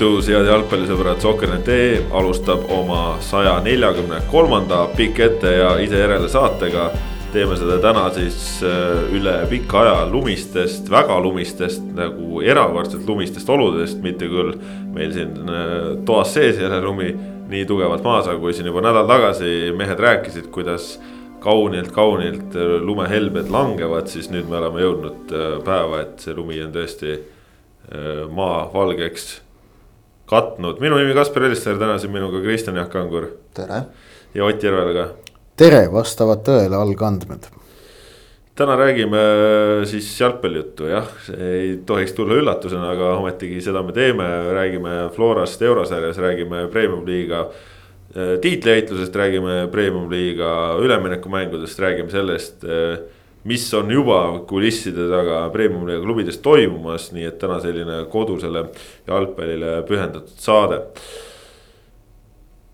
tervitus, head jalgpallisõbrad, Soccer.ee alustab oma saja neljakümne kolmanda pikk ette ja ise järele saatega. teeme seda täna siis äh, üle pika aja lumistest, väga lumistest nagu erakordselt lumistest oludest, mitte küll meil siin äh, toas sees ei ole lumi nii tugevalt maas, aga kui siin juba nädal tagasi mehed rääkisid, kuidas kaunilt-kaunilt lumehelbed langevad, siis nüüd me oleme jõudnud äh, päeva, et see lumi on tõesti maa valgeks katnud, minu nimi Kaspar Elister, täna siin minuga Kristjan Jaak Kangur. tere. ja Ott Järvela ka. tere, vastavad tõele algandmed. täna räägime siis jalgpallijuttu, jah, see ei tohiks tulla üllatusena, aga ometigi seda me teeme, räägime Florast eurosarjas, räägime premium-liiga äh, tiitliheitlusest, räägime premium-liiga üleminekumängudest, räägime sellest mis on juba kulisside taga premium-liiga klubides toimumas, nii et täna selline kodusele jalgpallile pühendatud saade.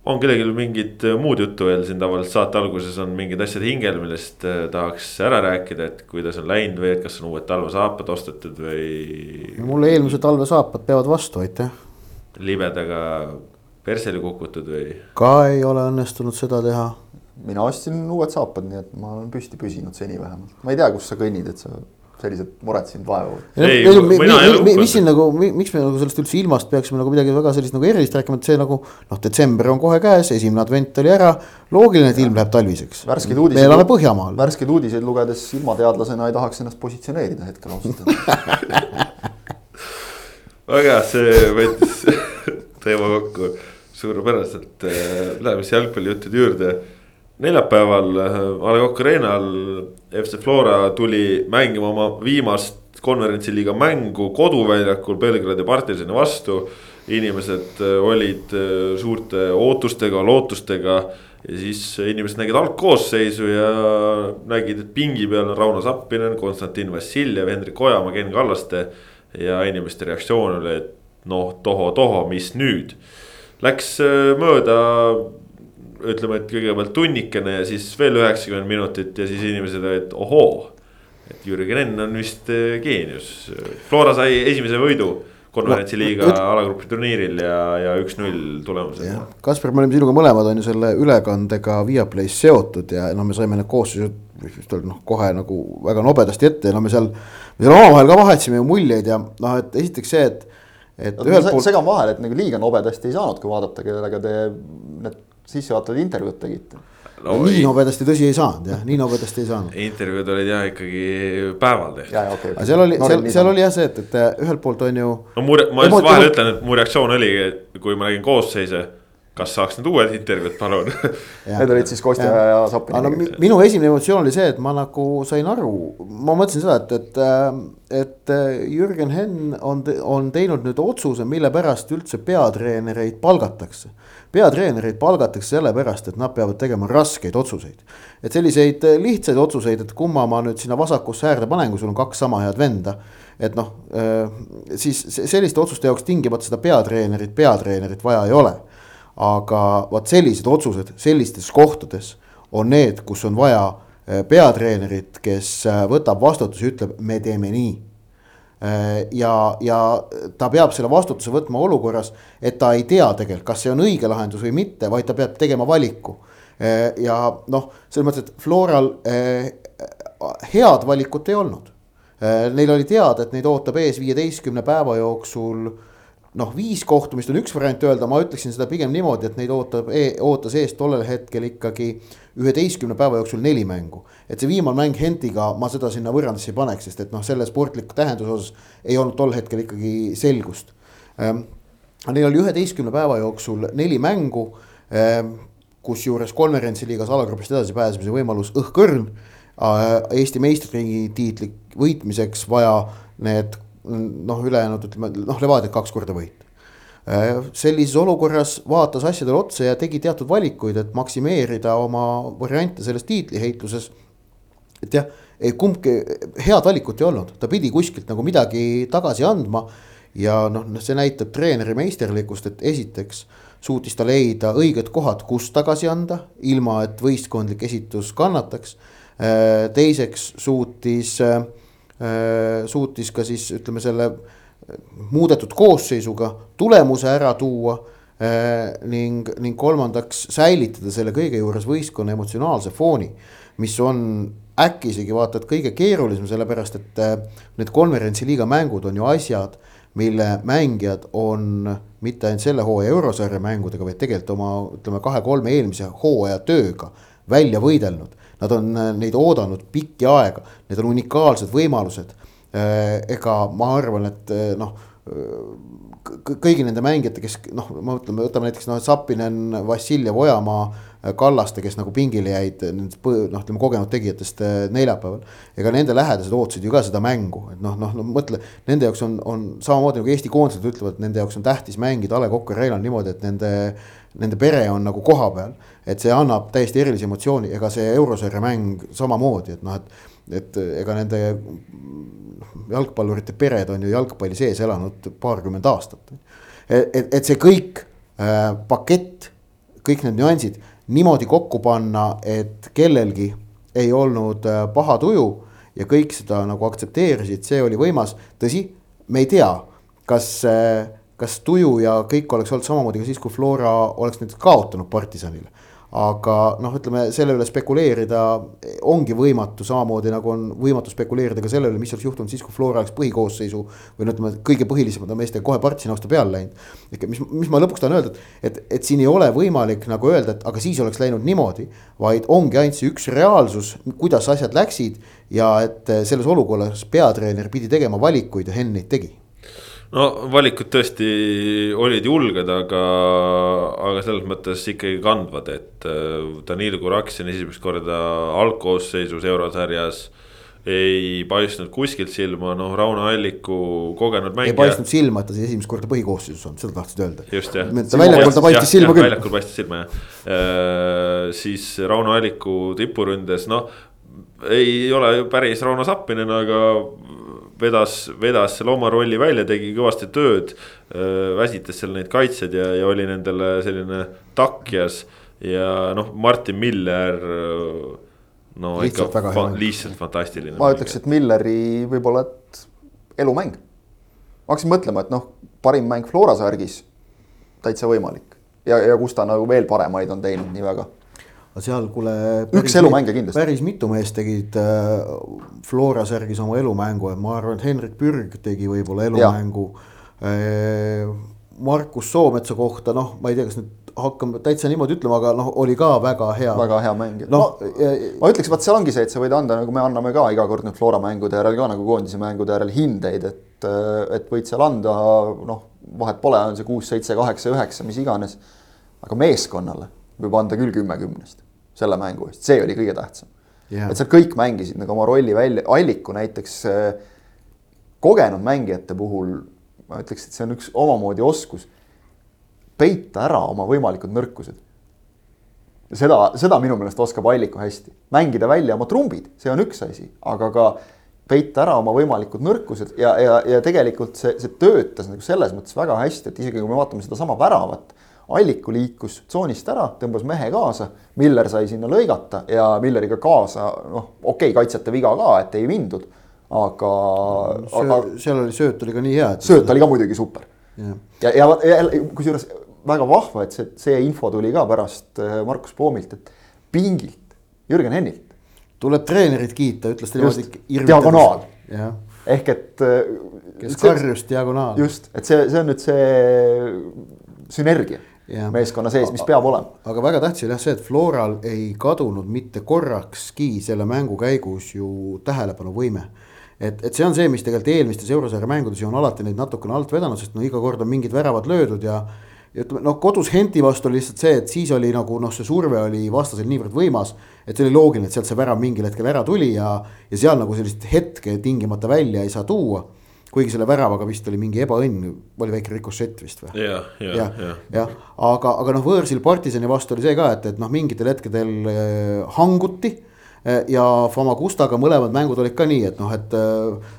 on kellelgi mingit muud juttu veel siin tavaliselt saate alguses on mingid asjad hingel, millest äh, tahaks ära rääkida, et kuidas on läinud või et kas on uued talvesaapad ostetud või? mulle eelmised talvesaapad peavad vastu, aitäh. libedaga perseli kukutud või? ka ei ole õnnestunud seda teha mina ostsin uued saapad, nii et ma olen püsti püsinud seni vähemalt, ma ei tea, kus sa kõnnid, et sa sellised mured sind vaevavad. mis siin nagu, miks me nagu sellest üldse ilmast peaksime nagu midagi väga sellist nagu erilist rääkima, et see nagu noh, detsember on kohe käes, esimene advent oli ära. loogiline, et ilm läheb talviseks. me elame Põhjamaal. värskeid uudiseid lugedes ilmateadlasena ei tahaks ennast positsioneerida hetkel ausalt öelda väga hea, see võttis teema kokku suurepäraselt, läheme siis jalgpallijuttude juurde neljapäeval äh, A Le Coq Arena'l FC Flora tuli mängima oma viimast konverentsiliiga mängu koduväljakul Belgradi partisani vastu. inimesed äh, olid äh, suurte ootustega, lootustega ja siis inimesed nägid algkoosseisu ja nägid, et pingi peal on Rauno Sappinen, Konstantin Vassiljev, Hendrik Ojamaa, Ken Kallaste. ja inimeste reaktsioon oli, et noh, toho-toho, mis nüüd. Läks mööda ütleme, et kõigepealt tunnikene ja siis veel üheksakümmend minutit ja siis inimesed olid, ohoo. et Jürgen Enn on vist eh, geenius, Flora sai esimese võidu konverentsiliiga no, alagrupi turniiril ja, ja üks-null tulemusega. Kaspar, me olime sinuga mõlemad on ju selle ülekandega Viaplay's seotud ja noh, me saime need koosseisud noh, kohe nagu väga nobedasti ette ja no me seal. me seal omavahel ka vahetasime ju muljeid ja noh, et esiteks see, et, et no,. Poolt... segan vahele, et nagu liiga nobedasti ei saanud, kui vaadata, kellega te need sissejuhatavad intervjuud tegite no, nii nobedasti tõsi ei saanud jah, nii nobedasti ei saanud. intervjuud olid jah ikkagi päeval tehtud. Okay, aga seal oli, seal, seal oli jah see, et, et ühelt poolt on ju. no mu, ma just vahele ütlen, et mu reaktsioon oli, kui ma nägin koosseise kas saaks need uued intervjuud, palun Need olid siis Kostja ja, ja Sapini. no minu esimene emotsioon oli see, et ma nagu sain aru, ma mõtlesin seda, et, et, äh, et äh, Jürgen Henn on, on teinud nüüd otsuse, mille pärast üldse peatreenereid palgatakse. peatreenereid palgatakse sellepärast, et nad peavad tegema raskeid otsuseid. et selliseid äh, lihtsaid otsuseid, et kumma ma nüüd sinna vasakusse äärde panen, kui sul on kaks sama head venda et noh, siis selliste otsuste jaoks tingimata seda peatreenerit, peatreenerit vaja ei ole aga vot sellised otsused sellistes kohtades on need, kus on vaja eh, peatreenerit, kes eh, võtab vastutuse, ütleb, me teeme nii. Eh, ja, ja ta peab selle vastutuse võtma olukorras, et ta ei tea tegelikult, kas see on õige lahendus või mitte, vaid ta peab tegema valiku. ja noh, selles mõttes, et Floral head valikut ei olnud. Neil oli teada, et neid ootab ees viieteistkümne päeva jooksul noh, viis kohtumist on üks variant öelda, ma ütleksin seda pigem niimoodi, et neid ootab e,, ootas ees tollel hetkel ikkagi üheteistkümne päeva jooksul neli mängu. et see viimane mäng Hentiga ma seda sinna võrrandisse ei paneks, sest et noh, selle sportliku tähenduse osas ei olnud tol hetkel ikkagi selgust ähm,. Neil oli üheteistkümne päeva jooksul neli mängu ähm,, kusjuures konverentsiliigas alagrupist edasi pääsemise võimalus õhkõrn. Eesti meistritiitli tiitli võitmiseks vaja need noh, ülejäänud ütleme noh, Levadia kaks korda võit. Äh, sellises olukorras vaatas asjadele otsa ja tegi teatud valikuid, et maksimeerida oma variante selles tiitliheitluses. et jah, kumbki head valikut ei olnud, ta pidi kuskilt nagu midagi tagasi andma. ja noh, see näitab treeneri meisterlikkust, et esiteks suutis ta leida õiged kohad, kus tagasi anda, ilma et võistkondlik esitus kannataks. Äh, teiseks suutis Äh, suutis ka siis ütleme selle muudetud koosseisuga tulemuse ära tuua ning, ning kolmandaks säilitada selle kõige juures võistkonna emotsionaalse fooni, mis on äkki isegi vaata, et kõige keerulisem, sellepärast et need konverentsiliiga mängud on ju asjad mille mängijad on mitte ainult selle hooaja eurosarja mängudega, vaid tegelikult oma ütleme kahe-kolme eelmise hooaja tööga välja võidelnud. Nad on äh, neid oodanud pikki aega, need on unikaalsed võimalused. Äh, ega ma arvan, et äh, noh kõigi nende mängijate, kes noh, ma mõtlen, võtame näiteks noh, Sapinen, Vassiljev, Ojamaa, Kallaste, kes nagu pingile jäid noh, ütleme kogenud tegijatest äh, neljapäeval. ega nende lähedased ootasid ju ka seda mängu, et noh, noh no, mõtle, nende jaoks on, on samamoodi nagu Eesti koondised ütlevad, nende jaoks on tähtis mängida A Le Coq Arena'l niimoodi, et nende nende pere on nagu kohapeal, et see annab täiesti erilise emotsiooni, ega see eurosarja mäng samamoodi, et noh, et et ega nende jalgpallurite pered on ju jalgpalli sees elanud paarkümmend aastat. et, et, et see kõik äh, pakett, kõik need nüansid niimoodi kokku panna, et kellelgi ei olnud äh, paha tuju ja kõik seda nagu aktsepteerisid, see oli võimas. tõsi, me ei tea, kas, äh, kas tuju ja kõik oleks olnud samamoodi ka siis, kui Flora oleks näiteks kaotanud partisanile aga noh, ütleme selle üle spekuleerida ongi võimatu, samamoodi nagu on võimatu spekuleerida ka selle üle, mis oleks juhtunud siis, kui Flora oleks põhikoosseisu või no ütleme, kõige põhilisemad meestega kohe partsi vastu peale läinud. ehk mis, mis ma lõpuks tahan öelda, et, et, et siin ei ole võimalik nagu öelda, et aga siis oleks läinud niimoodi, vaid ongi ainult see üks reaalsus, kuidas asjad läksid ja et selles olukorras peatreener pidi tegema valikuid ja Henn neid tegi no valikud tõesti olid julged, aga, aga selles mõttes ikkagi kandvad, et äh, Danil Kuraksin esimest korda algkoosseisus eurosarjas ei paistnud kuskilt silma, noh, Rauno Alliku kogenud mängija. ei paistnud silma, et ta siis esimest korda põhikoosseisus on, seda tahtsid öelda. just jah. ta väljakul ta paistis silma küll. väljakul paistis silma jah äh,. siis Rauno Alliku tipuründes, noh, ei ole ju päris Rauno Sappinen, aga vedas, vedas selle oma rolli välja, tegi kõvasti tööd. väsitas seal neid kaitsjaid ja, ja oli nendele selline takjas ja noh, Martin Miller. no lihtsalt ikka fa lihtsalt fantastiline. ma ütleks, et Milleri võib-olla, et elumäng. ma hakkasin mõtlema, et noh, parim mäng Flora särgis, täitsa võimalik ja, ja kus ta nagu veel paremaid on teinud nii väga aga seal kuule. üks elumänge kindlasti. päris mitu meest tegid äh, Flora särgis oma elumängu, et ma arvan, et Henrik Pürg tegi võib-olla elumängu. Äh, Markus Soometsa kohta, noh, ma ei tea, kas nüüd hakkame täitsa niimoodi ütlema, aga noh, oli ka väga hea. väga hea mäng no,. ma, ma ütleks, vaat seal ongi see, et sa võid anda, nagu me anname ka iga kord nüüd Flora mängude järel ka nagu koondise mängude järel hindeid, et, et võid seal anda, noh, vahet pole, on see kuus, seitse, kaheksa, üheksa, mis iganes. aga meeskonnale võib anda küll kümme kümnest selle mängu eest, see oli kõige tähtsam. Yeah.. et seal kõik mängisid nagu oma rolli välja, Alliku näiteks äh, kogenud mängijate puhul ma ütleks, et see on üks omamoodi oskus peita ära oma võimalikud nõrkused. seda, seda minu meelest oskab Alliku hästi, mängida välja oma trumbid, see on üks asi, aga ka peita ära oma võimalikud nõrkused ja, ja, ja tegelikult see, see töötas nagu selles mõttes väga hästi, et isegi kui me vaatame sedasama väravat Alliku liikus tsoonist ära, tõmbas mehe kaasa, Miller sai sinna lõigata ja Milleriga kaasa, noh, okei okay,, kaitsjate viga ka, et ei mindud, aga Söö, aga. seal oli sööt oli ka nii hea. sööt oli ka muidugi super. ja, ja, ja, ja kusjuures väga vahva, et see, see info tuli ka pärast äh, Markus Poomilt, et pingilt, Jürgen Hennilt. tuleb treenerit kiita, ütles ta niimoodi. diagonaal. ehk et. Äh, kes karjus diagonaal. just, et see, see on nüüd see sünergia ja. meeskonna sees, mis peab olema. aga väga tähtis oli jah see, et Floral ei kadunud mitte korrakski selle mängu käigus ju tähelepanuvõime et, et see on see, mis tegelikult eelmistes eurosarja mängudes ju on alati neid natukene alt vedanud, sest no iga kord on mingid väravad löödud ja. ja ütleme noh, kodus Henti vastu oli lihtsalt see, et siis oli nagu noh, see surve oli vastasel niivõrd võimas. et see oli loogiline, et sealt see värav mingil hetkel ära tuli ja, ja seal nagu sellist hetke tingimata välja ei saa tuua kuigi selle väravaga vist oli mingi ebaõnn, oli väike rikošett vist või? jah, jah, jah ja. ja., aga, aga noh, võõrsil partisani vastu oli see ka, et, et noh, mingitel hetkedel äh, hanguti äh, ja Famagustaga mõlemad mängud olid ka nii, et noh, et äh,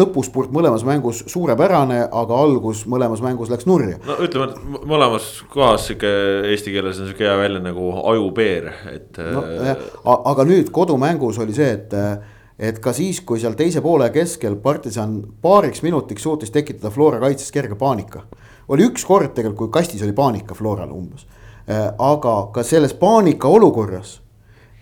lõpuspurt mõlemas mängus suurepärane, aga algus mõlemas mängus läks nurja. no ütleme, et mõlemas kohas sihuke eesti keeles on sihuke hea välja nagu ajupeer, et no,. aga nüüd kodumängus oli see, et et ka siis, kui seal teise poole keskel partisan paariks minutiks suutis tekitada Flora kaitses kerge paanika. oli üks kord tegelikult, kui kastis oli paanika Floral umbes. Äh, aga ka selles paanika olukorras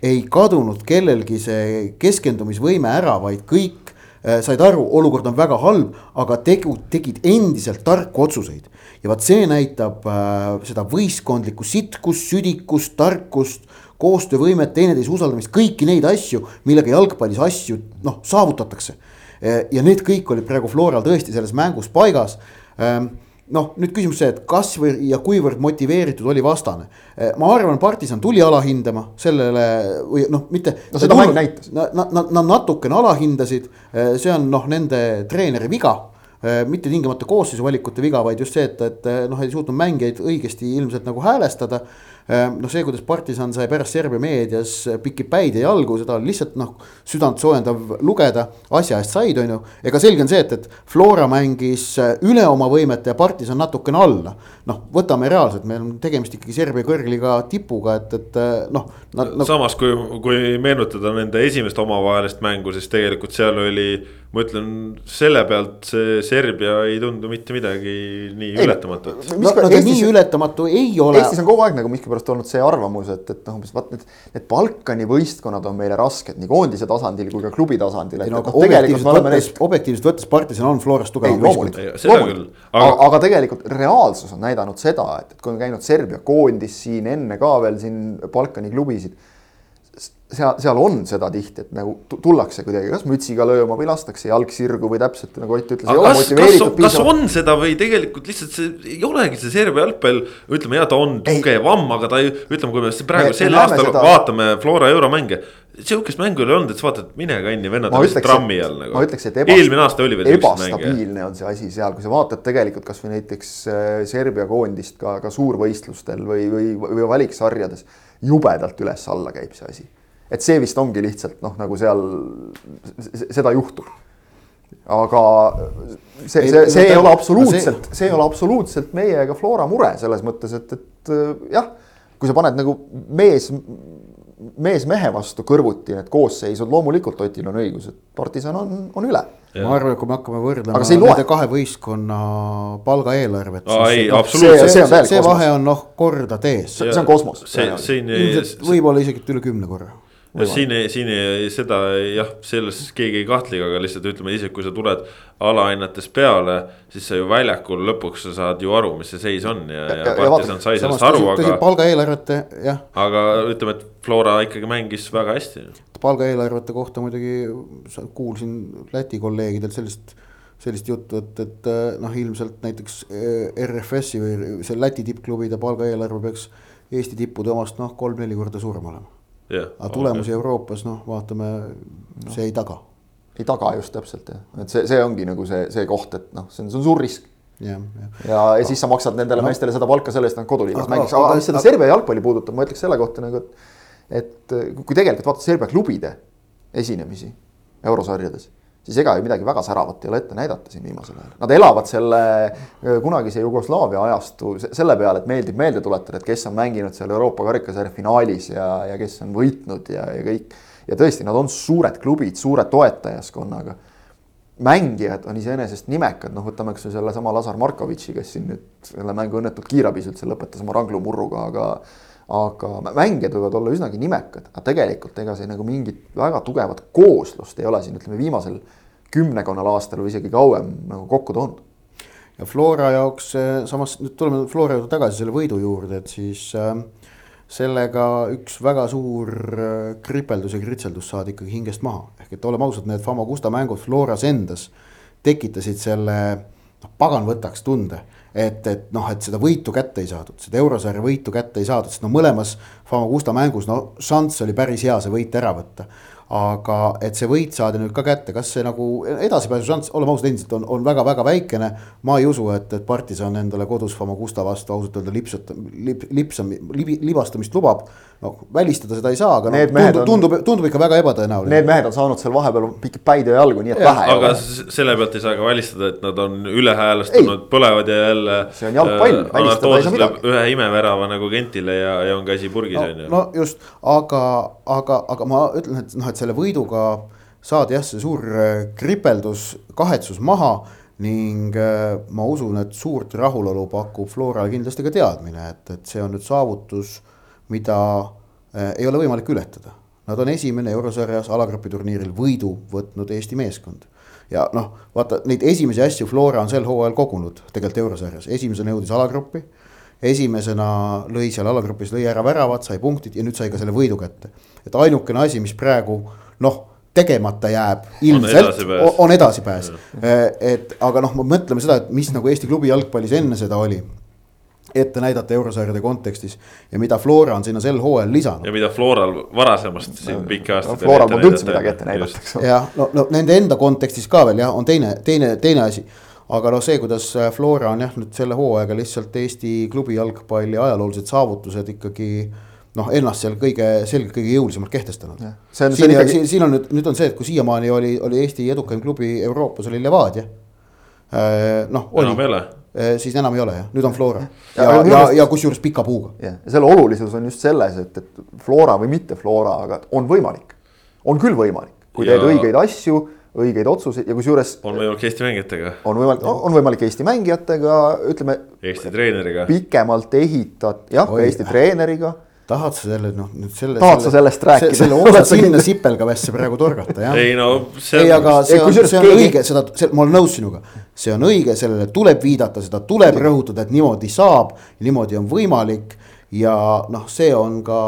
ei kadunud kellelgi see keskendumisvõime ära, vaid kõik äh, said aru, olukord on väga halb, aga tegu, tegid endiselt tarku otsuseid. ja vot see näitab äh, seda võistkondlikku sitkust, südikust, tarkust koostöövõimet, teineteise usaldamist, kõiki neid asju, millega jalgpallis asju noh, saavutatakse. ja need kõik olid praegu Floral tõesti selles mängus paigas. Ehm, noh, nüüd küsimus see, et kas või ja kuivõrd motiveeritud oli vastane. Ehm, ma arvan, partisan tuli alahindama sellele või noh, mitte. no seda mäng näitas. Nad, nad, nad natukene alahindasid, ehm, see on noh, nende treeneri viga mitte tingimata koosseisu valikute viga, vaid just see, et, et noh, ei suutnud mängijaid õigesti ilmselt nagu häälestada noh, see, kuidas partisan sai pärast Serbia meedias pikki päid ja jalgu, seda on lihtsalt noh, südantsoojendav lugeda, asja eest said, on ju. ega selge on see, et, et Flora mängis äh, üle oma võimete ja partisan natukene alla. noh, võtame reaalselt, meil on tegemist ikkagi Serbia kõrgliga tipuga, et, et äh, noh. No... samas, kui, kui meenutada nende esimest omavahelist mängu, siis tegelikult seal oli ma ütlen selle pealt see Serbia ei tundu mitte midagi nii ei, ületamatut. no, no ta nii ületamatu ei ole. Eestis on kogu aeg nagu miskipärast olnud see arvamus, et, et noh, umbes vaat need, need Balkani võistkonnad on meile rasked nii koondise tasandil kui ka klubi tasandil. No, no, objektiivselt võttes objektiivselt võttes partisan on Florast tugevam võistkond. Aga... aga, aga tegelikult reaalsus on näidanud seda, et, et kui on käinud Serbia koondis siin enne ka veel siin Balkani klubisid seal, seal on seda tihti, et nagu tullakse kuidagi kas mütsiga lööma või lastakse jalg sirgu või täpselt nagu Ott ütles. kas, kas, kas on seda või tegelikult lihtsalt see ei olegi see Serbia jalgpall, ütleme ja ta on tugevam, aga ta ei, ütleme, kui me praegu me, sel aastal seda... vaatame Flora euromänge. sihukest mängu ei ole olnud, et sa vaatad, mine kanni, vennad on trammi all nagu. ma ütleks, et ebast... eelmine aasta oli veel. ebastabiilne on see asi seal, kui sa vaatad tegelikult kasvõi näiteks äh, Serbia koondist ka, ka suurvõistlustel või, või, või valiksarjades. Jubedalt üles-alla käib see asi et see vist ongi lihtsalt noh, nagu seal seda juhtub. aga see, see, see ei ole absoluutselt, see ei ole absoluutselt meie ega Flora mure selles mõttes, et, et jah, kui sa paned nagu mees, mees mehe vastu kõrvuti need koosseisud, loomulikult Otil on õigus, et partisan on, on üle ma arvan, et kui me hakkame võrdlema nende kahe võistkonna palgaeelarvet. ei, absoluutselt. see, see, see vahe on noh korda tees. see on kosmos. võib-olla isegi üle kümne korra no siin ei, siin ei, seda jah, selles keegi ei kahtlegi, aga lihtsalt ütleme isegi, kui sa tuled alahinnates peale, siis sa ju väljakul lõpuks sa saad ju aru, mis see seis on ja, ja, ja partisan sai sellest aru, aga. palgaeelarvete, jah. aga ütleme, et Flora ikkagi mängis väga hästi. palgaeelarvete kohta muidugi kuulsin Läti kolleegidelt sellist sellist juttu, et, et noh, ilmselt näiteks eh, RFS-i või see Läti tippklubide palgaeelarve peaks Eesti tippude omast noh, kolm-neli korda suurem olema. Aga tulemusi okay. Euroopas noh, vaatame no., see ei taga. ei taga just täpselt jah, et see, see ongi nagu see, see koht, et noh, see on, see on suur risk. ja, ja. ja, ja siis sa maksad nendele no. meestele seda palka selle eest, et nad koduliigas mängiks, aga mis seda Serbia jalgpalli puudutab, ma ütleks selle kohta nagu, et. et kui tegelikult vaadata Serbia klubide esinemisi eurosarjades siis ega ju midagi väga säravat ei ole ette näidata siin viimasel ajal. Nad elavad selle äh, kunagise Jugoslaavia ajastu selle peale, et meeldib meelde tuletada, et kes on mänginud seal Euroopa karikasarja finaalis ja, ja kes on võitnud ja, ja kõik. ja tõesti, nad on suured klubid, suure toetajaskonnaga. mängijad on iseenesest nimekad, noh, võtame kas või sellesama Lazar Markovitši, kes siin nüüd selle mängu õnnetult kiirabis üldse lõpetas oma ranglumurruga, aga aga mängijad võivad olla üsnagi nimekad, aga tegelikult ega see nagu mingit väga tugevat kooslust ei ole siin, ütleme viimasel kümnekonnal aastal või isegi kauem nagu kokku toonud. ja Flora jaoks eh, samas nüüd tuleme Flora juurde tagasi selle võidu juurde, et siis äh, sellega üks väga suur äh, kripeldus ja kritseldus saadi ikkagi hingest maha, ehk et oleme ausad, need Famagusta mängud Floras endas tekitasid selle noh, pagan võtaks tunde et, et noh, et seda võitu kätte ei saadud, seda eurosarja võitu kätte ei saadud, sest no mõlemas Famagusta mängus no šanss oli päris hea see võit ära võtta aga et see võit saadi nüüd ka kätte, kas see nagu edasipääsu šanss, oleme ausad, endiselt on, on väga-väga väikene. ma ei usu, et, et partisan endale kodus Famagusta vastu ausalt öelda lipsut- lip,, lipsam- lib,, libastamist lubab. No välistada seda ei saa, aga noh, tundub, tundub, tundub ikka väga ebatõenäoline. Need mehed on saanud seal vahepeal pikki päid ja jalgu, nii et ja, vähe. aga selle pealt ei saa ka välistada, et nad on ülehäälestunud, põlevad ja jälle. see on jalgpall äh,, välistada ei saa midagi. ühe imevärava nagu Gentile ja, ja on käsi purgis on ju. no just, aga, aga, aga ma ütlen, et noh, et selle võiduga saadi jah, see suur äh, kripeldus, kahetsus maha ning äh, ma usun, et suurt rahulolu pakub Floral kindlasti ka teadmine, et, et see on nüüd saavutus, mida äh, ei ole võimalik ületada. Nad on esimene eurosarjas alagrupi turniiril võidu võtnud Eesti meeskond. ja noh, vaata neid esimesi asju Flora on sel hooajal kogunud tegelikult eurosarjas, esimesena jõudis alagruppi esimesena lõi seal alagrupis, lõi ära väravad, sai punktid ja nüüd sai ka selle võidu kätte. et ainukene asi, mis praegu noh tegemata jääb, ilmselt on edasipääs, et aga noh, mõtleme seda, et mis nagu Eesti klubi jalgpallis enne seda oli ette näidata eurosarjade kontekstis ja mida Flora on sinna sel hooajal lisanud. ja mida Floral varasemast siin pikki aastaid no,. Floral polnud üldse midagi ette näidata, eks ole. jah, no, no nende enda kontekstis ka veel jah, on teine, teine, teine asi. aga noh, see, kuidas Flora on jah, nüüd selle hooajaga lihtsalt Eesti klubi jalgpalli ajaloolised saavutused ikkagi noh, ennast seal kõige selgelt kõige jõulisemalt kehtestanud. siin, siin, ikkagi... siin on nüüd, nüüd on see, et kui siiamaani oli, oli Eesti edukaim klubi Euroopas oli Levadia. Äh, noh, oli, äh, siis enam ei ole jah, nüüd on Flora ja, ja, ja, ja kusjuures pika puuga. jah, ja selle olulisus on just selles, et, et Flora või mitte Flora, aga on võimalik, on küll võimalik, kui ja... teed õigeid asju õigeid otsuseid ja kusjuures. on võimalik Eesti mängijatega. on võimalik, on võimalik Eesti mängijatega, ütleme. Eesti treeneriga. pikemalt ehitad, jah, Eesti treeneriga tahad sa selle noh, nüüd selle. tahad sa sellest rääkida? selle otsad sinna sipelgavesse praegu torgata, jah? ei no ei, aga see on, see on õige, seda, ma olen nõus sinuga. See on õige, sellele tuleb viidata, seda tuleb rõhutada, et niimoodi saab, niimoodi on võimalik ja noh, see on ka,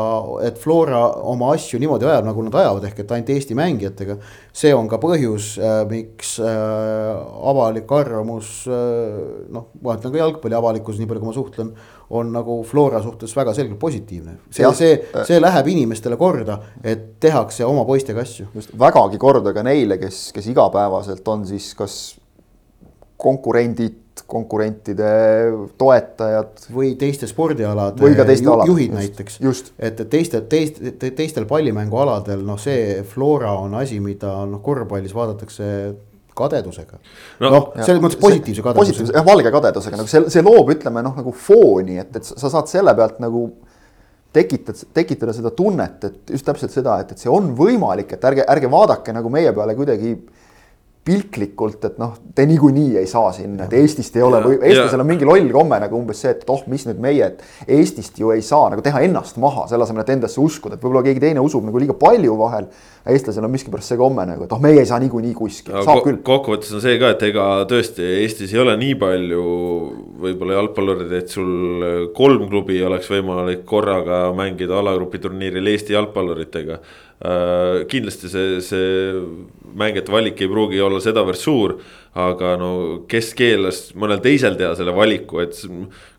et Flora oma asju niimoodi ajab, nagu nad ajavad, ehk et ainult Eesti mängijatega. see on ka põhjus äh,, miks äh, avalik arvamus äh, noh, ma ütlen ka jalgpalli avalikkus, nii palju kui ma suhtlen, on nagu Flora suhtes väga selgelt positiivne. see, see, see läheb inimestele korda, et tehakse oma poistega asju. just, vägagi korda ka neile, kes, kes igapäevaselt on siis kas konkurendid konkurentide toetajad. või teiste spordialade või ka teiste alade juhid just, näiteks. et teiste, teist, teistel pallimängualadel noh, see Flora on asi, mida noh, korvpallis vaadatakse kadedusega. noh no, no, selles mõttes positiivse kadedusega. positiivse, jah, valge kadedusega, nagu see, see loob, ütleme noh, nagu fooni, et, et sa saad selle pealt nagu tekitad, tekitada seda tunnet, et just täpselt seda, et, et see on võimalik, et ärge, ärge vaadake nagu meie peale kuidagi piltlikult, et noh, te niikuinii ei saa sinna, et Eestist ei ole või eestlasel on mingi loll komme nagu umbes see, et oh, mis nüüd meie, et Eestist ju ei saa nagu teha ennast maha, selle asemel, et endasse uskuda, et võib-olla keegi teine usub nagu liiga palju vahel. eestlasel on miskipärast see komme nagu, et oh, meie ei saa niikuinii kuskile, saab küll. kokkuvõttes on see ka, et ega tõesti Eestis ei ole nii palju võib-olla jalgpallureid, et sul kolm klubi oleks võimalik korraga mängida alagrupi turniiril Eesti jalgpalluritega kindlasti see, see mängijate valik ei pruugi olla sedavõrd suur. aga no kes keelas mõnel teisel teha selle valiku, et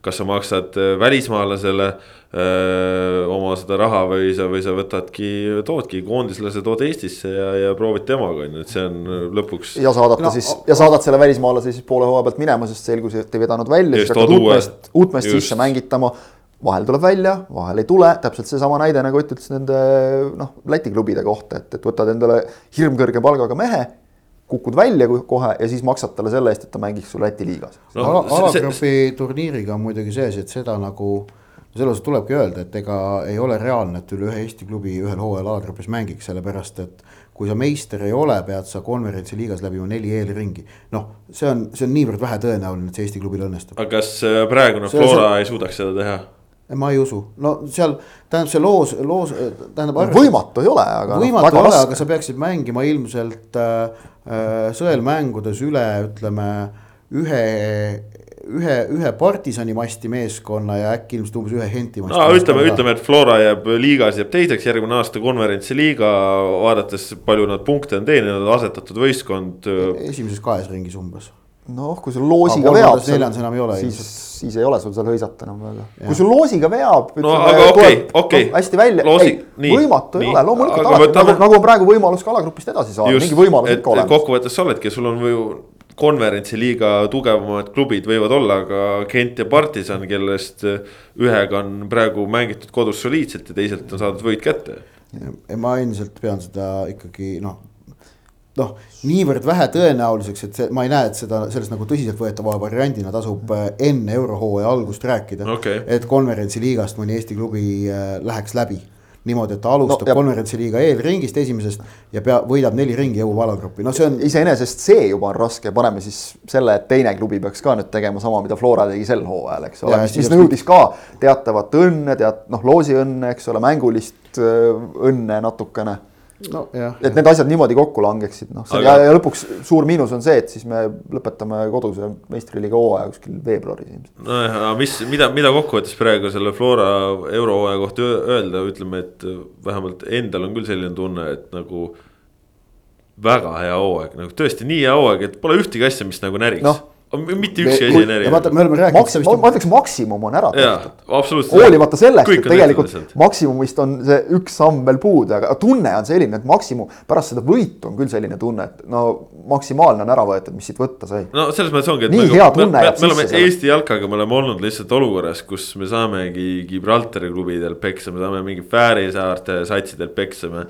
kas sa maksad äh, välismaalasele öö, äh, oma seda raha või sa, või sa võtadki, toodki koondislase, tood Eestisse ja, ja proovid temaga on ju, et see on lõpuks. ja saadad ta no, siis ja saadad selle välismaalase siis poole hooaja pealt minema, sest selgus, et ei vedanud välja, siis hakkad uut meest, uut meest sisse mängitama vahel tuleb välja, vahel ei tule, täpselt seesama näide, nagu Ott ütles nende noh, Läti klubide kohta, et, et võtad endale hirmkõrge palgaga mehe, kukud välja kohe ja siis maksad talle selle eest, et ta mängiks sul Läti liigas no,. alagrupi turniiriga on muidugi see asi, et seda nagu selles mõttes tulebki öelda, et ega ei ole reaalne, et üle ühe Eesti klubi ühel hooajal alagrupis mängiks, sellepärast et kui sa meister ei ole, pead sa konverentsi liigas läbima neli eelringi. noh, see on, see on niivõrd vähe tõenäoline, et see Eesti klubil õnnestub. aga kas äh, praegune Flora see... ei suudaks seda teha? Ma ei usu, no seal tähendab see loos, loos tähendab. võimatu ei ole, aga. Noh, võimatu ei ole, aga sa peaksid mängima ilmselt äh, äh, sõelmängudes üle, ütleme ühe, ühe, ühe partisani masti meeskonna ja äkki ilmselt umbes ühe Henti masti. no ütleme, ütleme, et Flora jääb liigas jääb teiseks, järgmine aasta konverentsi liiga, vaadates palju nad punkte on teeninud, asetatud võistkond. esimeses kahes ringis umbes noh, kui sul loosiga veab. neljandas enam ei ole. siis, siis ei ole sul seal hõisata enam väga. kui sul loosiga veab. no aga okei, okei. hästi välja, ei, võimatu nii. ei ole, loomulikult alati, võtame... nagu, nagu on praegu võimalus ka alagrupist edasi saada, mingi võimalus ikka olemas. kokkuvõttes sa oledki, sul on ju konverentsi liiga tugevamad klubid võivad olla, aga Kent ja Partisan, kellest ühega on praegu mängitud kodus soliidselt ja teiselt on saadud võit kätte. ma endiselt pean seda ikkagi noh noh, niivõrd vähe tõenäoliseks, et see, ma ei näe, et seda sellest nagu tõsiseltvõetava variandina tasub äh, enne eurohooaja algust rääkida. Okay.. et konverentsiliigast mõni Eesti klubi äh, läheks läbi. niimoodi, et ta alustab no, konverentsi liiga eelringist esimesest ja pea, võidab neli ringi jõuva alagruppi, no see on. iseenesest see juba on raske, paneme siis selle, et teine klubi peaks ka nüüd tegema sama, mida Flora tegi sel hooajal, eks ole, mis, mis nõudis ka teatavat õnne, teat-, noh, loosiõnne, eks ole, mängulist õnne natukene no, et need asjad niimoodi kokku langeksid, noh aga... ja, ja lõpuks suur miinus on see, et siis me lõpetame koduse meistriliiga hooaja kuskil veebruaris ilmselt. nojah, aga mis, mida, mida kokkuvõttes praegu selle Flora eurohooaja kohta öelda, ütleme, et vähemalt endal on küll selline tunne, et nagu. väga hea hooaeg, nagu tõesti nii hea hooaeg, et pole ühtegi asja, mis nagu näriks no mitte ükski asi ei näri. vaata, me oleme rääkinud Maks,. ma ütleks maksimum on ära tehtud. hoolimata sellest, et tegelikult maksimumist on see üks samm veel puudu, aga tunne on selline, et maksimum, pärast seda võitu on küll selline tunne, et no maksimaalne on ära võetud, mis siit võtta sai. no selles mõttes ongi, et nii nagu, hea tunne jääb sisse. me oleme Eesti jalkaga, me oleme olnud lihtsalt olukorras, kus me saamegi Gibraltari klubidel peksa, me saame mingi Fääri saarte satsidel peksa, me.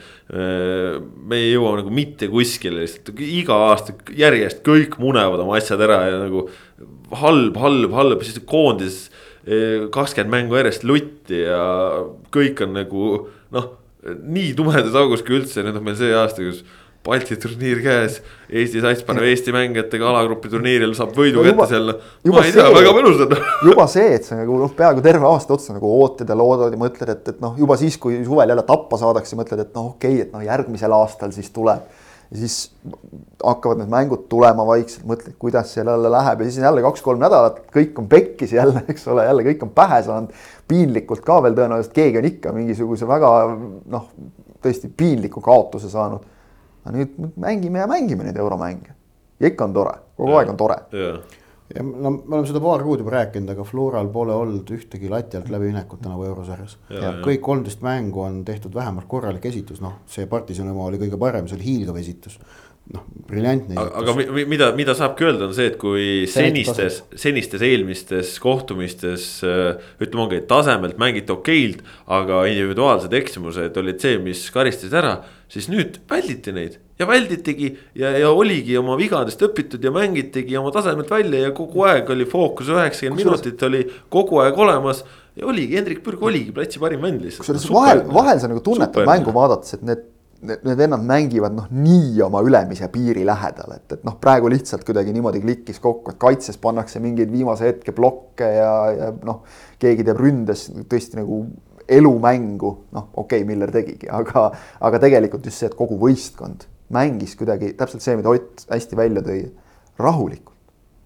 me ei jõua nagu mitte kuskile lihtsalt, iga aasta järjest kõik munevad oma asjad ära ja nagu halb, halb, halb, siis koondis eh, kakskümmend mängu järjest lutti ja kõik on nagu noh, nii tumedas augus kui üldse, nüüd on meil see aasta, kus Balti turniir käes, Eesti sats paneb Eesti mängijatega alagrupi turniiril, saab võidu no, kätte seal. ma ei tea, väga mõnus on. juba see, et sa nagu noh, peaaegu terve aasta otsa nagu ootad ja loodad ja mõtled, et, et noh, juba siis, kui suvel jälle tappa saadakse, mõtled, et noh, okei okay,, et noh, järgmisel aastal siis tuleb ja siis hakkavad need mängud tulema vaikselt, mõtled, kuidas seal jälle läheb. Ja siis jälle kaks-kolm nädalat, kõik on pekkis jälle, eks ole, jälle kõik on pähe saanud. piinlikult ka veel tõenäoliselt keegi on ikka mingisuguse väga noh, tõesti piinliku kaotuse saanud. aga nüüd mängime ja mängime neid euromänge. Ja ikka on tore, kogu ja, aeg on tore ja no me oleme seda paar kuud juba rääkinud, aga Floral pole olnud ühtegi lati alt läbiminekut tänavu eurosarjas. kõik kolmteist mängu on tehtud vähemalt korralik esitus, noh, see partisani oma oli kõige parem, see oli hiilgav esitus. Noh, briljantne. aga mida, mida saabki öelda, on see, et kui senistes, senistes eelmistes kohtumistes ütleme, ongi tasemelt mängiti okeilt, aga individuaalsed eksimused olid see, mis karistasid ära, siis nüüd välditi neid ja välditigi ja, ja oligi oma vigadest õpitud ja mängitigi oma tasemelt välja ja kogu aeg oli fookus üheksakümmend minutit oli kogu aeg olemas. ja oligi, Hendrik Pürg oligi platsi parim vend lihtsalt. kusjuures vahel, vahel sa nagu tunnetad mängu vaadates, et need, need, vennad mängivad noh, nii oma ülemise piiri lähedal, et, et noh, praegu lihtsalt kuidagi niimoodi klikkis kokku, et kaitses pannakse mingeid viimase hetke blokke ja, ja noh. keegi teeb ründes tõesti nagu elumängu, noh, okei okay,, Miller tegigi, aga, aga tegelikult just see, et kogu võistkond mängis kuidagi täpselt see, mida Ott hästi välja tõi, rahulikult,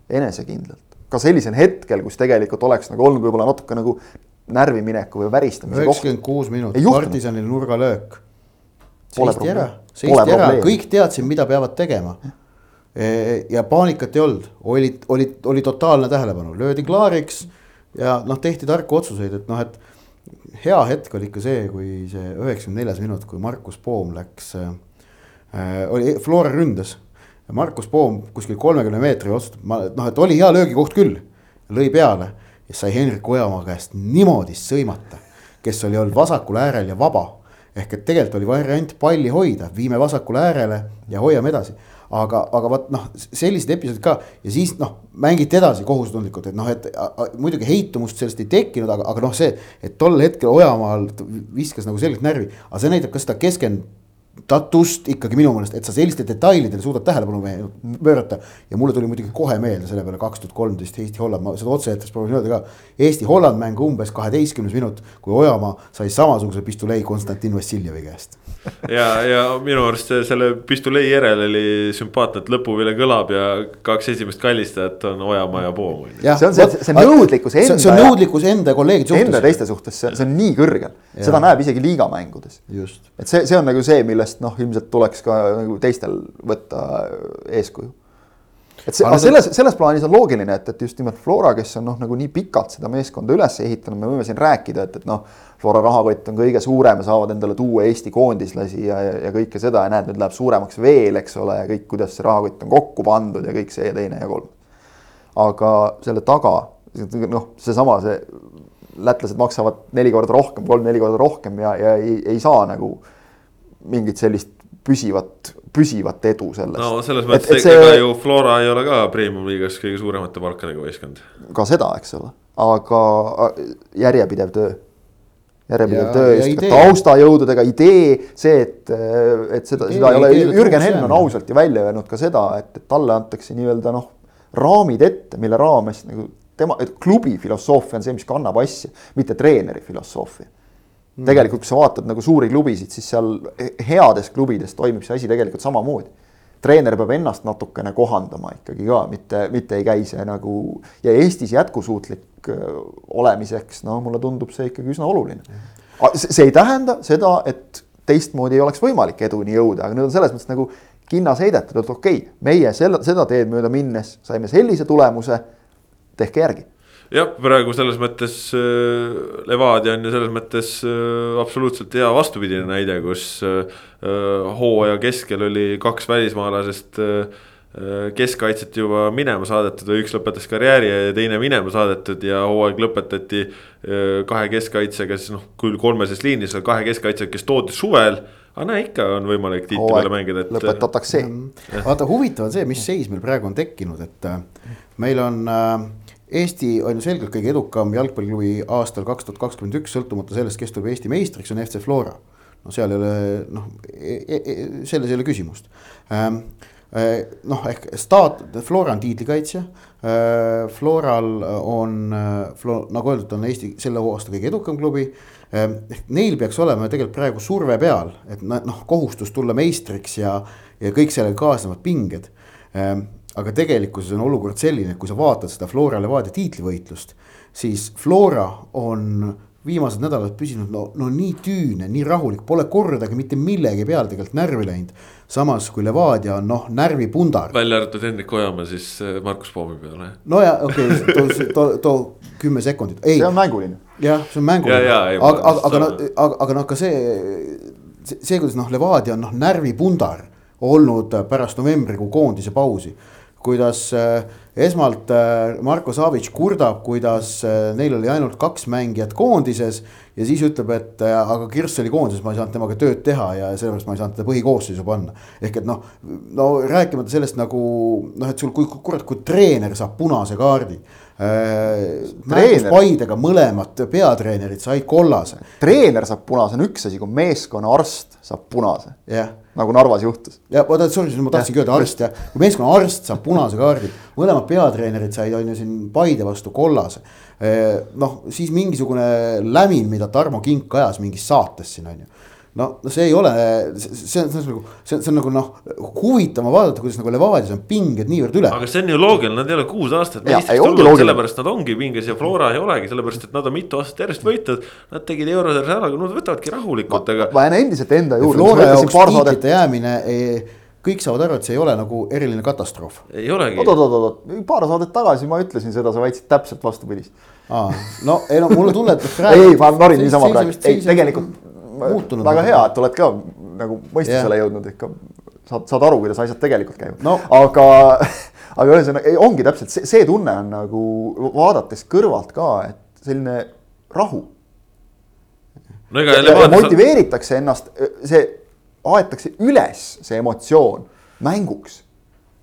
enesekindlalt. ka sellisel hetkel, kus tegelikult oleks nagu olnud võib-olla natuke nagu närvimineku või väristamise koht. üheksakümmend kuus minutit, partisanil nurgalöök. Seisti ära, seisti ära, kõik teadsid, mida peavad tegema. E, ja paanikat ei olnud, oli, oli, oli totaalne tähelepanu, löödi klaariks ja noh, tehti tarku otsuseid, et noh, et hea hetk oli ikka see, kui see üheksakümne neljas minut, kui Markus Poom läks äh, Äh, oli Flora ründas. Markus Poom kuskil kolmekümne meetri otsustab, ma noh, et oli hea löögikoht küll, lõi peale ja sai Henrik Ojamaa käest niimoodi sõimata, kes oli olnud vasakul äärel ja vaba. Ehk et tegelikult oli variant palli hoida, viime vasakule äärele ja hoiame edasi. Aga, aga vot noh, sellised episoodid ka. Ja siis noh, mängiti edasi kohustundlikult, et noh, et a, muidugi heitumust sellest ei tekkinud, aga, aga noh, see, et tol hetkel Ojamaal viskas nagu selgelt närvi, aga see näitab ka seda keskend tatust ikkagi minu meelest, et sa selliste detailidele suudad tähelepanu pöörata. ja mulle tuli muidugi kohe meelde selle peale kaks tuhat kolmteist Eesti-Holland, ma seda otse-eetris proovisin öelda ka. Eesti-Holland mäng umbes kaheteistkümnes minut, kui Ojamaa sai samasuguse pistolei Konstantin Vassiljevi käest ja, ja minu arust selle pistolei järel oli sümpaatne, et lõpu veel kõlab ja kaks esimest kallistajat on Ojamaa ja Poom. see on see, see nõudlikkus enda. see on nõudlikkus enda kolleegide suhtes. Enda teiste suhtes, see, on nii kõrgel, seda näeb isegi liigamängudes. et see, see on nagu see, millest noh, ilmselt tuleks ka nagu teistel võtta eeskuju et see, aga selles, selles plaanis on loogiline, et, et just nimelt Flora, kes on noh, nagu nii pikalt seda meeskonda üles ehitanud, me võime siin rääkida, et, et noh. Flora rahakott on kõige suurem saavad endale tuua Eesti koondislasi ja, ja, ja kõike seda ja näed, nüüd läheb suuremaks veel, eks ole, ja kõik, kuidas see rahakott on kokku pandud ja kõik see ja teine ja kolm. aga selle taga noh, seesama, see lätlased maksavad neli korda rohkem, kolm-neli korda rohkem ja, ja ei, ei saa nagu mingit sellist püsivat, püsivat edu sellest. no selles mõttes, et, et see... ega ju Flora ei ole ka premium-liigas kõige suuremate palkadega võistkond. ka seda, eks ole, aga järjepidev töö. järjepidev Ja- töö ja just taustajõududega, idee, see, et, et seda, seda ei ole, Jürgen Henn on ausalt ju välja öelnud ka seda, et, talle antakse nii-öelda noh, raamid ette, mille raames nagu tema, et klubi filosoofia on see, mis kannab asja, mitte treeneri filosoofia. Tegelikult, kui sa vaatad nagu suuri klubisid, siis seal heades klubides toimib see asi tegelikult samamoodi. Treener peab ennast natukene kohandama ikkagi ka, mitte, mitte ei käi see nagu ja Eestis jätkusuutlik öö, olemiseks, no mulle tundub see ikkagi üsna oluline. see ei tähenda seda, et teistmoodi ei oleks võimalik eduni jõuda, aga need on selles mõttes nagu kinnas heidetud, et okei okay,, meie selle, seda teed mööda minnes saime sellise tulemuse, tehke järgi jah, praegu selles mõttes äh, Levadia on ju selles mõttes äh, absoluutselt hea vastupidine näide, kus äh, äh, hooaja keskel oli kaks välismaalasest äh, äh, keskkaitset juba minema saadetud või üks lõpetas karjääri ja teine minema saadetud ja hooaeg lõpetati äh, kahe keskkaitsega, siis noh, küll kolmeses liinis, aga kahe keskkaitsega, kes toodi suvel. aga näe, ikka on võimalik tiitli peale mängida, et. lõpetatakse. vaata, huvitav on see, mis seis meil praegu on tekkinud, et meil on äh, Eesti on ju selgelt kõige edukam jalgpalliklubi aastal kaks tuhat kakskümmend üks, sõltumata sellest, kes tuleb Eesti meistriks, on FC Flora. no seal ei ole noh, selles ei ole küsimust ähm,. noh, ehk staat, Flora on tiitlikaitsja äh,. Floral on äh,, nagu öeldud, on Eesti selle aasta kõige edukam klubi ähm,. neil peaks olema tegelikult praegu surve peal, et noh, kohustus tulla meistriks ja, ja kõik sellega kaasnevad pinged ähm, aga tegelikkuses on olukord selline, et kui sa vaatad seda Flora Levadia tiitlivõitlust, siis Flora on viimased nädalad püsinud no, no nii tüüne, nii rahulik, pole kordagi mitte millegi peale tegelikult närvi läinud. samas kui Levadia on noh, närvipundar. välja arvatud Hendrik Ojamaa siis äh, Markus Poomi peale. no ja okei okay,, too, too, too kümme sekundit, ei see on mänguline. jah, see on mänguline aga, aga, aga noh aga, aga noh, ka see, see, see, kuidas noh, Levadia on noh, närvipundar olnud pärast novembrikuu koondise pausi. Kuidas äh, esmalt äh, Marko Savic kurdab, kuidas äh, neil oli ainult kaks mängijat koondises ja siis ütleb, et aga Kirss oli koondises, ma ei saanud temaga tööd teha ja sellepärast ma ei saanud teda põhikoosseisu panna. ehk et noh, no rääkimata sellest nagu noh, et sul kui kurat, kui treener saab punase kaardi. Treener? Paidega mõlemad peatreenerid said kollase, treener saab punase, on üks asi, kui meeskonna arst saab punase, jah. Nagu Narvas juhtus. ja oota, sorry, ma tahtsingi öelda arst jah, kui meeskonna arst saab punase kaardi, mõlemad peatreenerid said, on ju siin Paide vastu kollase. noh, siis mingisugune lämin, mida Tarmo Kink ajas mingis saates siin on ju no, no see ei ole, see see on see on nagu, see on, see on nagu noh, huvitav on vaadata, kuidas nagu Levadias on pinged niivõrd üle. aga see on ju loogiline, nad ei ole kuus aastat ei, meistriks ongi tulnud, sellepärast nad ongi pinges ja Flora ei olegi, sellepärast et nad on mitu aastat järjest võitnud. Nad tegid eurosarjas ära, aga nad võtavadki rahulikult, aga ma jään endiselt enda juurde. Flora jaoks tiitlite jäämine, kõik saavad aru, et see ei ole nagu eriline katastroof. ei olegi oot, oot, oot, oot, paar saadet tagasi ma ütlesin seda, sa väitsid täpselt vastupidist. no ei no mulle tuleb, et ei, ma norin niisama praegu, ei tegelikult muutunud väga hea, et oled ka nagu mõistusele Jah. jõudnud ikka. saad, saad aru, kuidas asjad tegelikult käivad No. aga, aga ühesõnaga ei, ongi täpselt see, see tunne on nagu vaadates kõrvalt ka, et selline rahu no ega Levadia, motiveeritakse ennast, see aetakse üles, see emotsioon mänguks,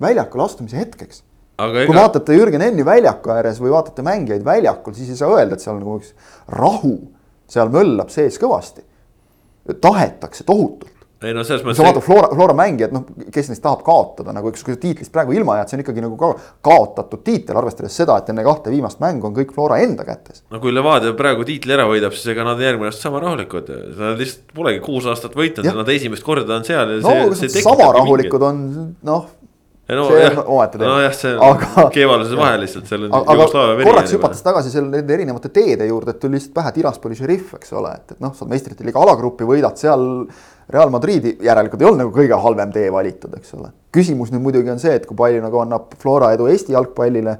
väljakule astumise hetkeks. aga kui ega vaatate Jürgen Enni väljaku ääres või vaatate mängijaid väljakul, siis ei saa öelda, et seal nagu üks rahu, seal möllab sees kõvasti. Tahetakse tohutult. ei no selles kui sa vaatad mõttes, Flora, Flora mängijad, noh, kes neist tahab kaotada nagu üks, kui sa tiitlist praegu ilma jääd, see on ikkagi nagu ka kaotatud tiitel, arvestades seda, et enne kahte viimast mängu on kõik Flora enda kätes. no kui Levadia praegu tiitli ära võidab, siis ega nad järgmine aasta sama rahulikud. Nad lihtsalt polegi kuus aastat võitnud nad esimest korda on seal ja no see, see sama rahulikud on, noh, Ei no see jah, on omaette teema. nojah, see Aga- on keevaluse vahe lihtsalt, seal on aga, aga Jugoslaavia veri korraks hüpates tagasi selle nende erinevate teede juurde, et tuli lihtsalt pähe Tiraspoli šerif, eks ole, et, et noh, saad meistrite liiga alagrupi, võidad seal Real Madridi, järelikult ei olnud nagu kõige halvem tee valitud, eks ole. küsimus nüüd muidugi on see, et kui palju nagu annab Flora edu Eesti jalgpallile,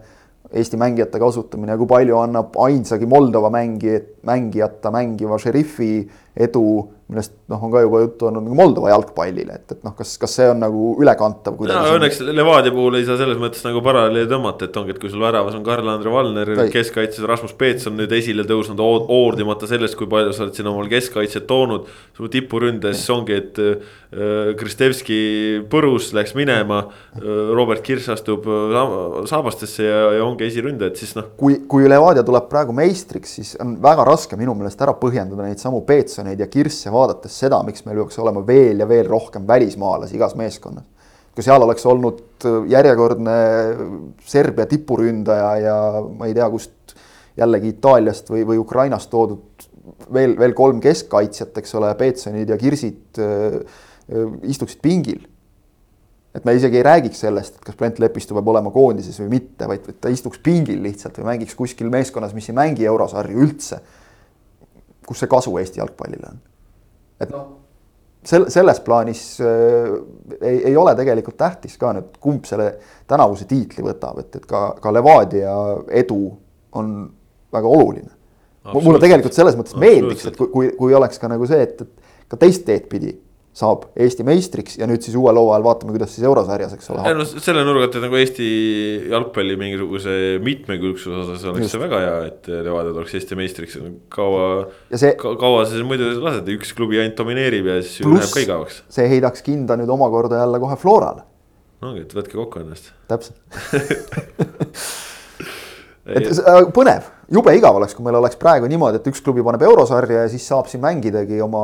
Eesti mängijate kasutamine ja kui palju annab ainsagi Moldova mängi, mängijata mängiva šerifi edu, millest noh, on ka juba juttu olnud nagu Moldova jalgpallile, et, et noh, kas, kas see on nagu ülekantav kuidagi? õnneks Levadia puhul ei saa selles mõttes nagu paralleeli tõmmata, et ongi, et kui sul väravas on Karl-Andre Valner, keskkaitses Rasmus Peetson nüüd esile tõusnud hoordimata sellest, kui palju sa oled siin omal keskkaitset toonud. su tipuründes ongi, et äh, Kristevski põrus läks minema, äh, Robert Kirss astub äh, saabastesse ja, ja ongi esiründajad, siis noh. kui, kui Levadia tuleb praegu meistriks, siis on väga raske minu meelest ära põhjendada neid samu Peetsoneid ja Kirsse vaadates seda, miks meil peaks olema veel ja veel rohkem välismaalasi igas meeskonnas. kui seal oleks olnud järjekordne Serbia tipuründaja ja ma ei tea, kust jällegi Itaaliast või, või Ukrainast toodud veel, veel kolm keskkaitsjat, eks ole, Peetsonid ja Kirsid äh, istuksid pingil et me isegi ei räägiks sellest, et kas Brent Lepistu peab olema koondises või mitte, vaid ta istuks pingil lihtsalt või mängiks kuskil meeskonnas, mis ei mängi eurosarju üldse. Kus see kasu Eesti jalgpallile on? et noh, sel-, selles plaanis äh, ei, ei ole tegelikult tähtis ka nüüd, kumb selle tänavuse tiitli võtab, et, et ka, ka Levadia edu on väga oluline. mulle tegelikult selles mõttes meeldiks, et kui, kui, kui oleks ka nagu see, et, et ka teist teed pidi saab Eesti meistriks ja nüüd siis uuel hooajal vaatame, kuidas siis eurosarjas, eks ole. No, selle nurga alt, et nagu Eesti jalgpalli mingisuguse mitmekülgsuse osas oleks Just. see väga hea, et Levadia tuleks Eesti meistriks, kaua see, ka,, kaua sa siis muidu lased, üks klubi ainult domineerib ja siis läheb ka igavaks. see heidaks kinda nüüd omakorda jälle kohe Florale. ongi, et võtke kokku ennast. täpselt et äh, põnev, jube igav oleks, kui meil oleks praegu niimoodi, et üks klubi paneb eurosarja ja siis saab siin mängidagi oma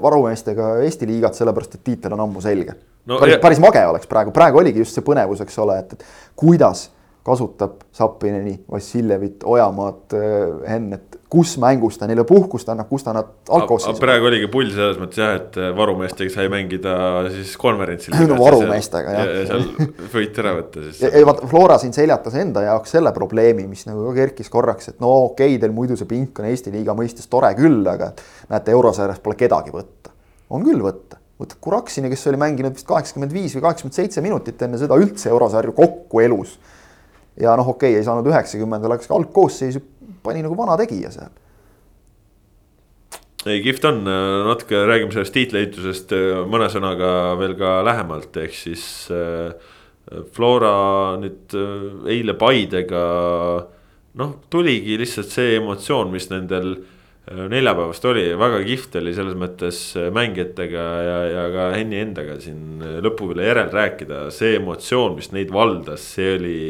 varumeestega Eesti liigat, sellepärast et tiitel on ammu selge no,. päris, päris mage oleks praegu, praegu oligi just see põnevus, eks ole, et, et kuidas kasutab Sapineni, Vassiljevit, Ojamaad, äh, Henn, et kus mängus ta neile puhkust annab, kus ta nad algkoosseisu. praegu oligi pull selles mõttes jah, et äh, varumeestega sai mängida siis konverentsil. no varumeestega jah. ja seal võit ära võtta siis. ja vaata, Flora siin seljatas enda jaoks selle probleemi, mis nagu ka kerkis korraks, et no okei okay,, teil muidu see pink on Eesti liiga mõistes tore küll, aga näete, eurosarjas pole kedagi võtta. on küll võtta võtad Kuraksini, kes oli mänginud vist kaheksakümmend viis või kaheksakümmend seitse minutit enne seda üldse eurosarju kokku elus ja noh, okei okay,, ei saanud üheksakümmend, läks ka algkoosseisu, pani nagu vana tegija seal. ei, kihvt on, natuke räägime sellest tiitliheitlusest mõne sõnaga veel ka lähemalt, ehk siis äh, Flora nüüd äh, eile Paidega. noh, tuligi lihtsalt see emotsioon, mis nendel äh, neljapäevast oli, väga kihvt oli selles mõttes mängijatega ja, ja ka Henni endaga siin lõpu peale järel rääkida, see emotsioon, mis neid valdas, see oli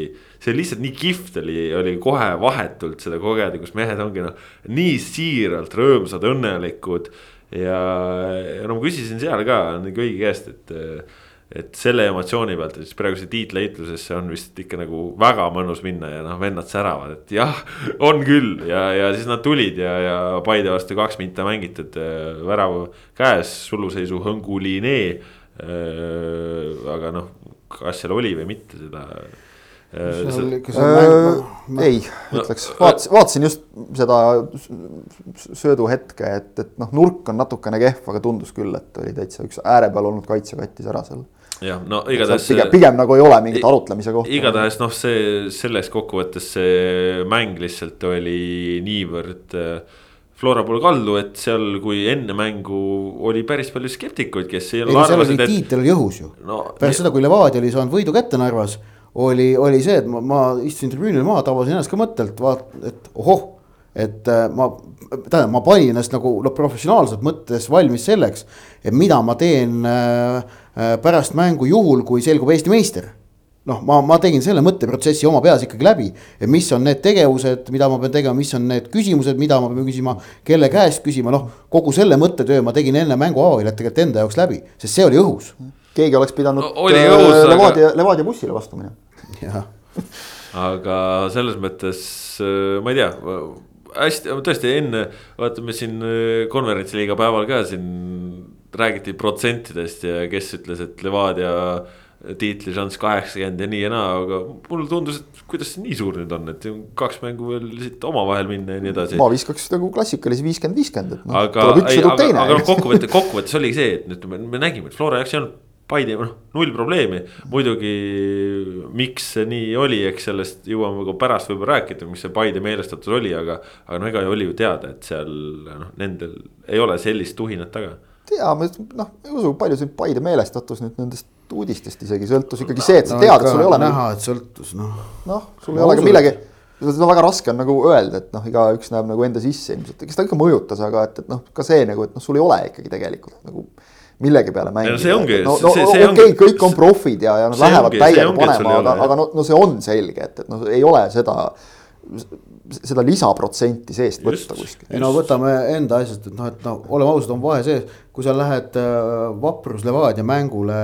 see lihtsalt nii kihvt oli, oli kohe vahetult seda kogeda, kus mehed ongi noh, nii siiralt rõõmsad, õnnelikud. ja, ja no ma küsisin seal ka kõigi käest, et, et selle emotsiooni pealt, et siis praegu see tiitleheitlusesse on vist ikka nagu väga mõnus minna ja noh, vennad säravad, et jah, on küll ja, ja siis nad tulid ja, ja Paide vastu kaks minta mängitud, värav käes, suluseisu hõngulinee. aga noh, kas seal oli või mitte, seda Äh, ei, ütleks, vaatasin, vaatasin just seda sööduhetke, et, et noh, nurk on natukene kehv, aga tundus küll, et oli täitsa üks ääre peal olnud kaitsja kattis ära seal. Jah, no igatahes. pigem, pigem nagu ei ole mingit arutlemise kohta. igatahes noh, see selles kokkuvõttes see mäng lihtsalt oli niivõrd äh, Flora pole kaldu, et seal, kui enne mängu oli päris palju skeptikuid, kes ei. seal oli et... tiitel oli õhus ju no,. pärast seda, kui Levadia oli saanud võidu kätte Narvas oli, oli see, et ma, ma istusin tribüünil maha, tabasin ennast ka mõttelt, vaat-, et ohoh. Et äh, ma, tähendab, ma panin ennast nagu noh, professionaalselt mõttes valmis selleks, et mida ma teen äh, äh, pärast mängu juhul, kui selgub Eesti meister noh, ma, ma tegin selle mõtteprotsessi oma peas ikkagi läbi, et mis on need tegevused, mida ma pean tegema, mis on need küsimused, mida ma pean küsima, kelle käest küsima, noh. kogu selle mõttetöö ma tegin enne mängu avavilet tegelikult enda jaoks läbi, sest see oli õhus. keegi oleks pidanud no, oli õhus, Levadia aga..., Levadia bussile vastu minema aga selles mõttes ma ei tea, hästi, tõesti enne vaatame siin äh, konverentsiliiga päeval ka siin räägiti protsentidest ja kes ütles, et Levadia tiitlišanss kaheksakümmend ja nii ja naa, aga mulle tundus, et kuidas see nii suur nüüd on, et kaks mängu veel siit omavahel minna ja nii edasi. ma viskaks nagu klassikalise viiskümmend, viiskümmend, et noh. aga, ei, aga, aga noh, kokkuvõte, kokkuvõttes oligi see, et nüüd me, me nägime, et Flora jaoks ei olnud Paide, noh, null probleemi, muidugi miks see nii oli, eks sellest jõuame ka pärast võib-olla rääkida, mis see Paide meelestatus oli, aga. aga no ega oli ju teada, et seal noh, nendel ei ole sellist tuhinat taga. tea, ma noh, ei usu, palju see Paide meelestatus nüüd nendest uudistest isegi sõltus ikkagi see, et sa no, tead, et sul ei ole. näha, et sõltus noh. noh, sul ei ole ka millegi seda väga raske on nagu öelda, et noh, igaüks näeb nagu enda sisse ilmselt, eks ta ikka mõjutas, aga et, et noh, ka see nagu, et noh, sul ei ole ikkagi tegelikult nagu millegi peale mängida. see ongi. no, no okei okay,, kõik on profid ja, ja nad lähevad täiega panema, aga, aga no, no see on selge, et, et noh, ei ole seda seda lisaprotsenti seest võtta kuskilt. ei no võtame enda asjast, et noh, et noh, oleme ausad, on vahe sees, kui sa lähed äh, Vaprus Levadia mängule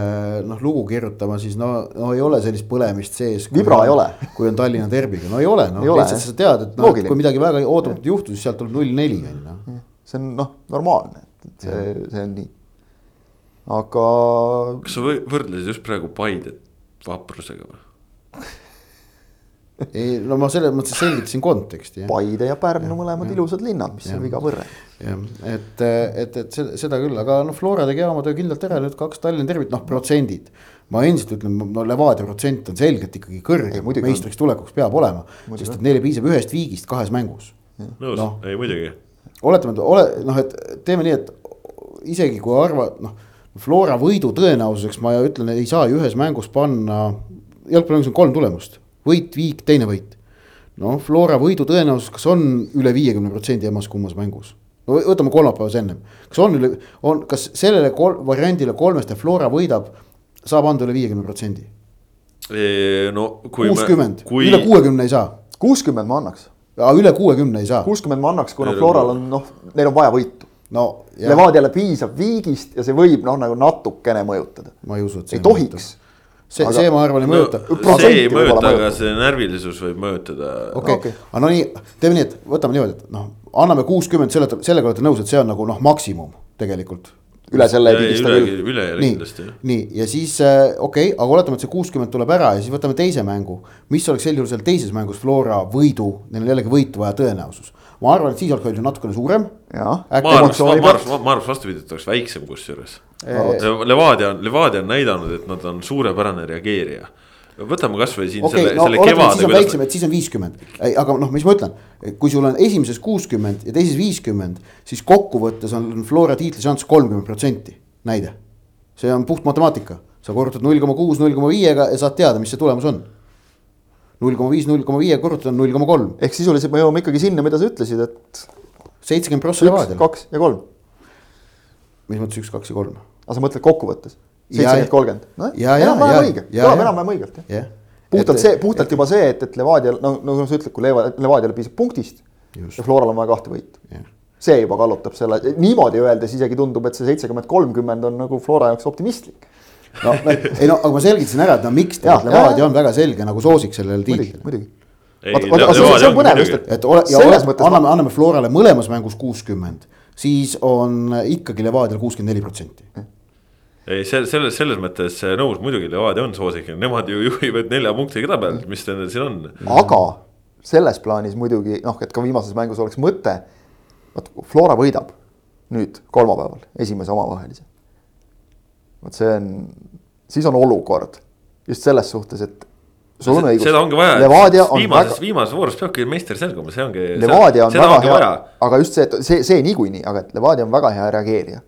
noh, lugu kirjutama, siis no, no ei ole sellist põlemist sees. vibra on, ei ole. kui on Tallinna derbiga, no ei ole, noh lihtsalt sa tead, et noh, kui midagi väga ootamatut juhtub, siis sealt tuleb null neli on ju see on noh, normaalne, et see, see on nii aga. kas sa võrdlesid just praegu Paidet vaprusega või? ei, no ma selles mõttes selgitasin konteksti. Paide ja Pärnu mõlemad ja. ilusad linnad, mis seal viga võrrelda. jah, et, et, et seda, seda küll, aga noh, Flora tegi oma töö kindlalt ära, nüüd kaks Tallinna Derbit, noh protsendid. ma endiselt ütlen, no Levadia protsent on selgelt ikkagi kõrgem, meistriks tulekuks peab olema, sest et neile piisab ühest viigist kahes mängus. nõus no,, ei muidugi. oletame, ole noh, et teeme nii, et isegi kui arvad, noh Flora võidu tõenäosuseks ma ütlen, ei saa ju ühes mängus panna, jalgpallimängus on kolm tulemust, võit, viik, teine võit. noh, Flora võidu tõenäosus, kas on üle viiekümne protsendi emas kummas mängus? no võtame kolmapäevas ennem, kas on üle, on, kas sellele kol, variandile kolmest, et Flora võidab, saab anda üle viiekümne protsendi? no kui kuuskümmend kui..., üle kuuekümne ei saa. kuuskümmend ma annaks. üle kuuekümne ei saa. kuuskümmend ma annaks, kuna Floral on noh, neil on vaja võitu no. Levadiale piisab viigist ja see võib noh, nagu natukene mõjutada. ma ei usu, et see. ei tohiks. see aga..., see ma arvan ei no, mõjuta. see ei mõjuta, aga see närvilisus võib mõjutada. okei okay. okay., aga no nii, teeme nii, et võtame niimoodi, et noh, anname kuuskümmend, selle, sellega olete nõus, et see on nagu noh, maksimum tegelikult üle selle ei pigista küll. üle kindlasti. nii, ja siis äh, okei okay,, aga oletame, et see kuuskümmend tuleb ära ja siis võtame teise mängu. mis oleks sel juhul seal teises mängus Flora võidu, neil on jällegi võitu vaja tõenäosus ma arvan, et siis oleks olnud natukene suurem. ma arvan, ma arvan vastupidi, et oleks väiksem kusjuures. Levadia on, Levadia on näidanud, et nad on suurepärane reageerija võtame kasvõi siin okay, selle no,, selle kevade. siis on väiksem, et siis on viiskümmend, aga noh, mis ma ütlen, kui sul on esimeses kuuskümmend ja teises viiskümmend, siis kokkuvõttes on Flora tiitlišanss kolmkümmend protsenti, näide. see on puht matemaatika, sa korrutad null koma kuus, null koma viiega ja saad teada, mis see tulemus on null koma viis, null koma viie korrutada on null koma kolm. ehk sisuliselt me jõuame ikkagi sinna, mida sa ütlesid, et. seitsekümmend prossa Levadial. kaks ja kolm. mis mõttes üks, kaks ja kolm? aga sa mõtled kokkuvõttes? seitsekümmend, kolmkümmend, noh enam-vähem õige, enam-vähem õigelt jah. puhtalt see, puhtalt et, juba see, et, et Levadial, no nagu sa ütled, kui Levadiale piisab punktist just. ja Floral on vaja kahte võitu. see juba kallutab selle, niimoodi öeldes isegi tundub, et see seitsekümmend, kolmkümmend on nagu Flora jaoks optimistlik no ei no, aga ma selgitasin ära, et no miks tegelikult Levadia on väga selge nagu soosik sellele tiitlile. muidugi, muidugi. see et. ole, ja ole, anname, anname Florale mõlemas mängus kuuskümmend, siis on ikkagi Levadial kuuskümmend neli protsenti ei, selles, selles, selles mõttes nõus, muidugi Levadia on soosik, nemad ju juhivad nelja punktiga tabelit, mis nendel siin on. aga selles plaanis muidugi noh, et ka viimases mängus oleks mõte. vot Flora võidab nüüd kolmapäeval esimese omavahelise vot see on, siis on olukord just selles suhtes, et sul on õigus. seda ongi vaja, viimases väga..., viimases voorus peabki meister selguma, see ongi. Levadia on väga hea, aga just see, et see, see niikuinii, aga et Levadia on väga hea reageerija,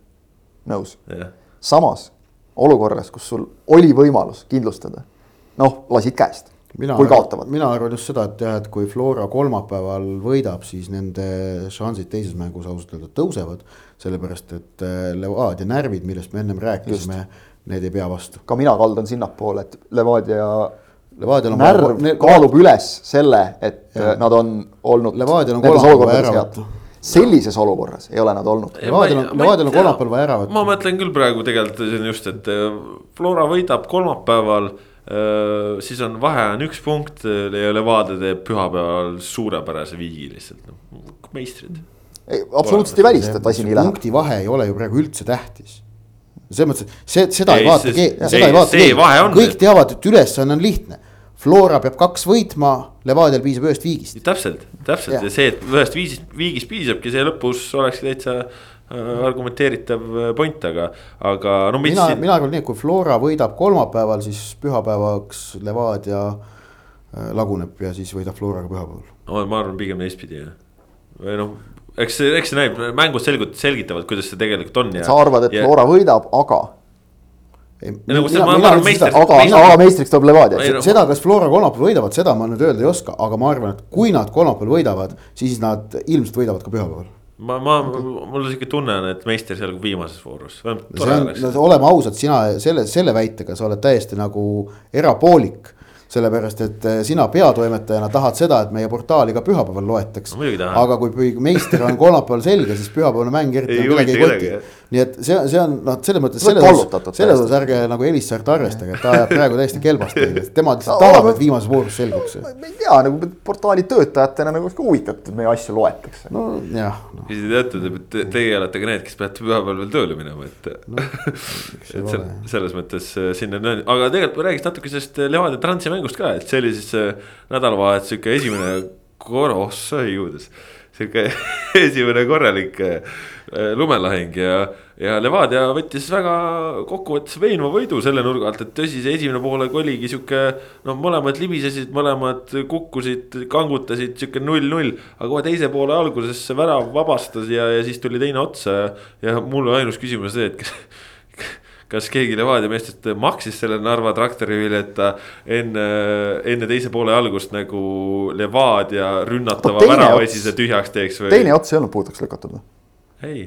nõus yeah.. samas olukorras, kus sul oli võimalus kindlustada, noh, lasid käest mina kui kaotavad. mina arvan just seda, et jah, et kui Flora kolmapäeval võidab, siis nende šansid teises mängus ausalt öelda tõusevad. Sellepärast, et äh, Levadia närvid, millest me ennem rääkisime, need ei pea vastu. ka mina kaldun sinnapoole, et Levadia Levadial on närv vaja, kaalub üles selle, et ja. Äh, nad on olnud. Levadial on kolmapäeval ära võtta sellises olukorras ei ole nad olnud. Levadial on, Levadial on kolmapäeval vaja ära võtta. ma mõtlen küll praegu tegelikult on just, et äh, Flora võidab kolmapäeval siis on vahe on üks punkt ja Levadia teeb pühapäeval suurepärase viigi lihtsalt, noh meistrid. Ei, absoluutselt ei välista, et asi nii läheb. punkti vahe ei ole ju praegu üldse tähtis. selles mõttes, et see, seda ei, ei vaata keegi, seda ei vaata keegi, kõik teavad, et ülesanne on lihtne. Flora peab kaks võitma, Levadial piisab ühest viigist. täpselt, täpselt ja. ja see, et ühest viigist, viigist piisabki, see lõpus olekski täitsa argumenteeritav point, aga, aga no. mina, mina arvan nii, et kui Flora võidab kolmapäeval, siis pühapäevaks Levadia äh, laguneb ja siis võidab Flora ka pühapäeval. no ma arvan pigem teistpidi jah, või noh eks eks see näib, mängud selgut-, selgitavad, kuidas see tegelikult on sa arvad, et ja... Flora võidab, aga nagu aga, aga meistriks tuleb Levadia. No, seda, kas Flora kolmapäeval võidavad, seda ma nüüd öelda ei oska, aga ma arvan, et kui nad kolmapäeval võidavad, siis nad ilmselt võidavad ka pühapäeval. ma, ma, mul sihuke tunne on, et meister seal viimases voorus. oleme ausad, sina selle, selle väitega sa oled täiesti nagu erapoolik sellepärast, et eh, sina peatoimetajana tahad seda, et meie portaali ka pühapäeval loetaks no,. aga kui meister on kolmapäeval selge, siis pühapäevane mäng eriti ei huvita kedagi. Nii et see, see on noh, selles mõttes selles osas, selles osas ärge nagu Elissaart arvestage, et ta ajab praegu täiesti kelbast teile, tema lihtsalt tahab, et viimases voorus selguks. ma ei tea, nagu portaali töötajatena nagu ka huvitatud, et meie asju loetakse. no jah no.. siis te teate, et teie olete ka need, kes peate pühapäeval veel tööle minema, et no,. et selles mõttes äh, sinna, aga tegelikult ma räägiks natuke sellest Levadia Transi mängust ka, et see oli siis see nädalavahetus sihuke esimene kor-, ossa juudes. sihuke esimene korralik äh, lumelahing ja, ja Levadia võttis väga kokkuvõttes veenva võidu selle nurga alt, et tõsi, see esimene poolek oligi sihuke. noh, mõlemad libisesid, mõlemad kukkusid, kangutasid sihuke null-null. aga kohe teise poole alguses see värav vabastas ja, ja siis tuli teine otsa ja, ja mul ainus küsimus see, et kas kas keegi Levadia meestest maksis selle Narva traktori piileta enne, enne teise poole algust nagu Levadia rünnatava väravasise tühjaks teeks või? teine ots ei olnud puhtaks lükatud või? Ei.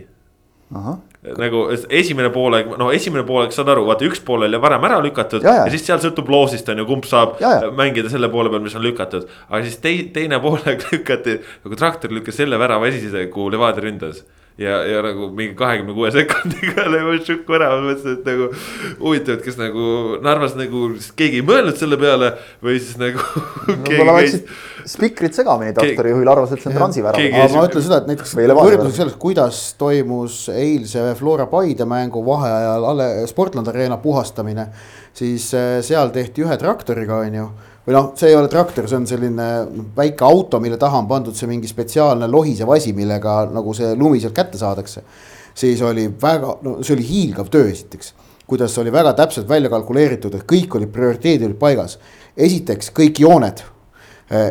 nagu esimene poolek, no esimene poolek, saad aru, vaata üks pool oli varem ära lükatud ja, ja. ja siis seal sõltub loosist on ju, kumb saab ja, ja. mängida selle poole peal, mis on lükatud. aga siis tei-, teine poolek lükati, nagu traktor lükkas selle värava esise, kuhu Levadia ründas ja, ja nagu mingi kahekümne kuue sekundiga lõi Šukk ära, ma mõtlesin, et nagu huvitav, et kas nagu Narvas nagu keegi ei mõelnud selle peale või siis nagu võib-olla läksid spikrid segamini traktorijuhil, arvas, et see on transi värav. aga ma ütlen seda, et näiteks võrdluseks sellest, kuidas toimus eilse Flora Paide mängu vaheajal alle Sportland Arena puhastamine, siis eh, seal tehti ühe traktoriga, on ju või noh, see ei ole traktor, see on selline väike auto, mille taha on pandud see mingi spetsiaalne lohisev asi, millega nagu see lumi sealt kätte saadakse. siis oli väga, no see oli hiilgav töö esiteks, kuidas oli väga täpselt välja kalkuleeritud, et kõik olid prioriteedid olid paigas. esiteks kõik jooned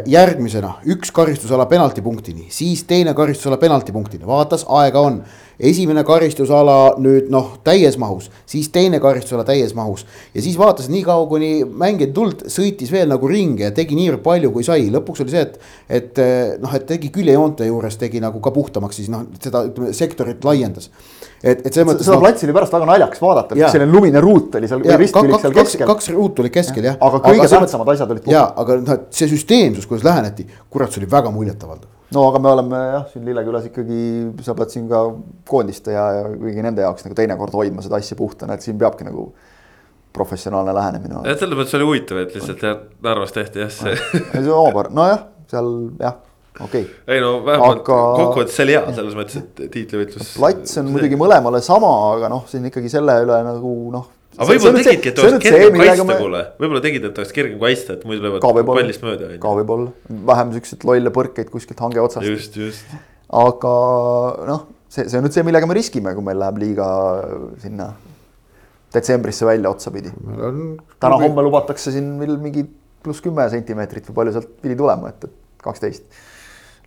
järgmisena üks karistusala penaltipunktini, siis teine karistusala penaltipunktini, vaatas, aega on. esimene karistusala nüüd noh, täies mahus, siis teine karistusala täies mahus. ja siis vaatas nii kaua, kuni mängija tuld, sõitis veel nagu ringi ja tegi niivõrd palju, kui sai, lõpuks oli see, et. et äh, noh, et tegi küljejoonte juures tegi nagu ka puhtamaks, siis noh, seda ütleme sektorit laiendas et, et selles mõttes. seda no, platsi oli pärast väga naljakas vaadata, selline lumine ruut oli seal. kaks, kaks, kaks ruutu oli keskel jah. aga kõige tähtsamad asjad olid. ja, aga noh, et see süsteemsus, kuidas läheneti, kurat, see oli väga muljetavaldav. no aga me oleme jah, siin Lillekülas ikkagi, sa pead siin ka koondiste ja, ja kõigi nende jaoks nagu teinekord hoidma seda asja puhtana, et siin peabki nagu professionaalne lähenemine. selles mõttes oli huvitav, et lihtsalt Narvas tehti jah see. see on omapärane, nojah, seal jah okay.. ei no vähemalt aga... kokkuvõttes see oli hea selles mõttes, et tiitlivõitlus. plats on muidugi mõlemale sama, aga noh, siin ikkagi selle üle nagu noh. aga võib-olla tegidki, et oleks kergem kaitsta me... kuule, võib-olla tegid, et oleks kergem kaitsta, et muidu löövad pallist mööda. ka võib-olla, vähem siukseid lolle põrkeid kuskilt hange otsast. just, just. aga noh, see, see on nüüd see, millega me riskime, kui meil läheb liiga sinna detsembrisse välja otsapidi. täna-homme lubatakse siin veel mingi pluss kümme sentimeetrit või palju sealt pidi tulema, et, et kaksteist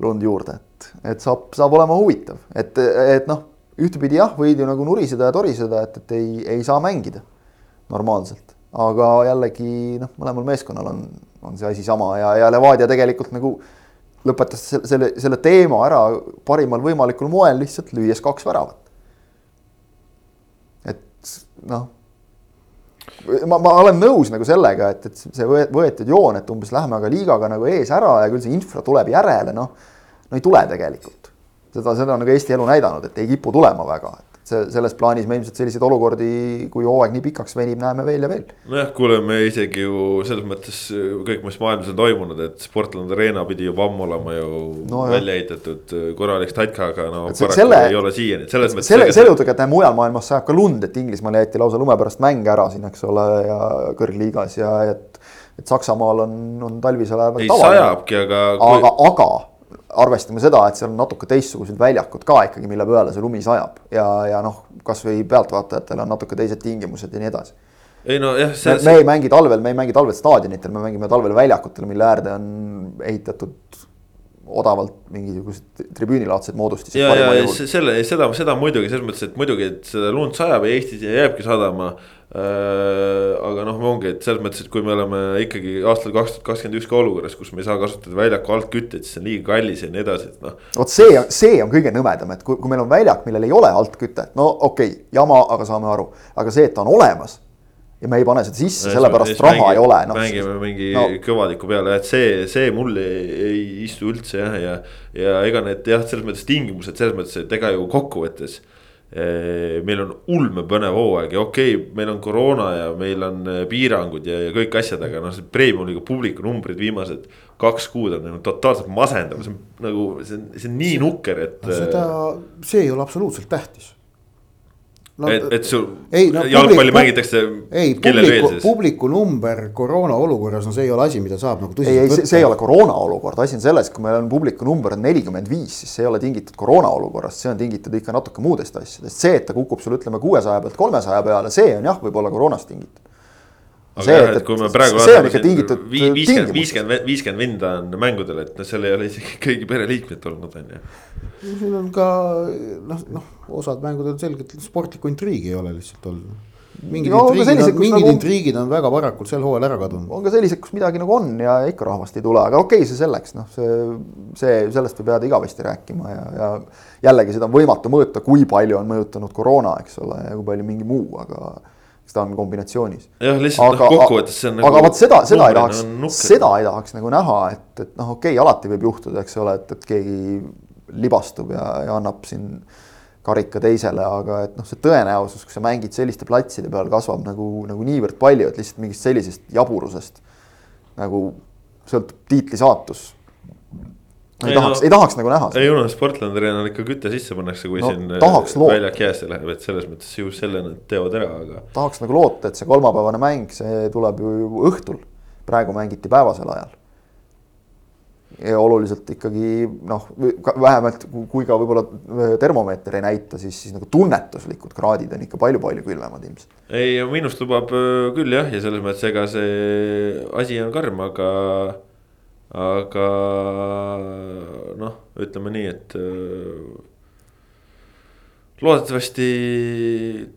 lund juurde, et, et saab, saab olema huvitav, et, et noh, ühtepidi jah, võid ju nagu nuriseda ja toriseda, et, et ei, ei saa mängida normaalselt, aga jällegi noh, mõlemal meeskonnal on, on see asi sama ja, ja Levadia tegelikult nagu lõpetas selle, selle, selle teema ära parimal võimalikul moel, lihtsalt lüües kaks väravat. et noh, ma, ma olen nõus nagu sellega, et, et see võetud joon, et umbes lähme aga liigaga nagu ees ära ja küll see infra tuleb järele, noh no ei tule tegelikult. seda, seda on nagu Eesti elu näidanud, et ei kipu tulema väga, et see selles plaanis me ilmselt selliseid olukordi, kui hooaeg nii pikaks venib, näeme veel ja veel. nojah, kuule, me isegi ju selles mõttes kõik, mis maailmas on toimunud, et Sportland Arena pidi juba ammu olema ju no, välja ehitatud korralik statka, aga no paraku selle, ei ole siiani, selles mõttes. selle, selle juurde, et mujal maailmas sajab ka lund, et Inglismaal jäeti lausa lume pärast mänge ära siin, eks ole, ja kõrgliigas ja et et Saksamaal on, on talvisel ajal. ei tavaline. sajabki, aga kui.... aga, aga arvestame seda, et seal on natuke teistsugused väljakud ka ikkagi, mille peale see lumi sajab ja, ja noh, kasvõi pealtvaatajatele on natuke teised tingimused ja nii edasi. ei no jah, see. me ei mängi talvel, me ei mängi talvel staadionitel, me mängime talvel väljakutel, mille äärde on ehitatud odavalt mingisugused tribüünilaadsed moodustised. ja, ja selle, seda, seda muidugi selles mõttes, et muidugi, et seda lund sajab ja Eestis jääbki sadama aga noh, ongi, et selles mõttes, et kui me oleme ikkagi aastal kaks tuhat kakskümmend üks ka olukorras, kus me ei saa kasutada väljaku altkütet, siis see on liiga kallis ja nii edasi, et noh. vot see, see on kõige nõmedam, et kui, kui meil on väljak, millel ei ole altkütet, no okei okay,, jama, aga saame aru, aga see, et ta on olemas ja me ei pane seda sisse, sellepärast raha mängi, ei ole no,. mängime mingi no. kõvadiku peale, et see, see mulle ei, ei istu üldse jah, ja, ja, ega need jah, selles mõttes tingimused selles mõttes, et ega ju kokkuvõttes meil on ulmepõnev hooaeg ja okei okay,, meil on koroona ja meil on eh, piirangud ja, ja kõik asjad, aga noh, see Premium-liiga publiku numbrid viimased kaks kuud on nagu totaalselt masendav, see on nagu, see on, see on nii nukker, et. seda, see ei ole absoluutselt tähtis no,. et, et sul ei, no, jalgpalli publik, mängitakse. ei, publiku, publiku number koroona olukorras, no see ei ole asi, mida saab nagu tõsiselt võtta. see ei ole koroona olukord, asi on selles, kui meil on publiku number on nelikümmend viis, siis see ei ole tingitud koroona olukorrast, see on tingitud ikka natuke muudest asjadest, see, et ta kukub sul ütleme kuuesaja pealt kolmesaja peale, see on jah, võib-olla koroonast tingitud aga jah, et kui me praegu vaatame siin viiskümmend, viiskümmend, viiskümmend vinda on mängudel, et noh, seal ei ole isegi kõigi pereliikmed olnud, on ju. siin on ka noh, noh, osad mängud on selgelt sportlikku intriigi ei ole lihtsalt olnud mingid no, intriigid, on, mingid nagu, intriigid on väga varakult sel hooajal ära kadunud. on ka sellised, kus midagi nagu on ja ikka rahvast ei tule, aga okei okay,, see selleks, noh, see, see, sellest võib jääda igavesti rääkima ja, ja jällegi seda on võimatu mõõta, kui palju on mõjutanud koroona, eks ole, ja kui palju mingi muu, aga ta on kombinatsioonis. jah, lihtsalt noh, kokkuvõttes see on nagu. aga vot seda, seda ei tahaks, seda ei tahaks nagu näha, et, et noh, okei okay,, alati võib juhtuda, eks ole, et, et keegi libastub ja, ja annab siin karika teisele, aga et noh, see tõenäosus, kui sa mängid selliste platside peal, kasvab nagu, nagu niivõrd palju, et lihtsalt mingist sellisest jaburusest nagu sõltub tiitli saatus ei, ei tahaks no,, ei tahaks nagu näha. ei unusta, Sportlandil on ikka küte sisse pannakse, kui no, siin äh, väljak jäässe läheb, et selles mõttes ju selle nad teevad ära, aga. tahaks nagu loota, et see kolmapäevane mäng, see tuleb ju õhtul. praegu mängiti päevasel ajal. ja oluliselt ikkagi noh, vähemalt kui ka võib-olla äh, termomeeter ei näita, siis, siis nagu tunnetuslikud kraadid on ikka palju-palju külmemad ilmselt. ei, minust lubab äh, küll jah, ja selles mõttes, ega see asi on karm, aga aga noh, ütleme nii, et äh, loodetavasti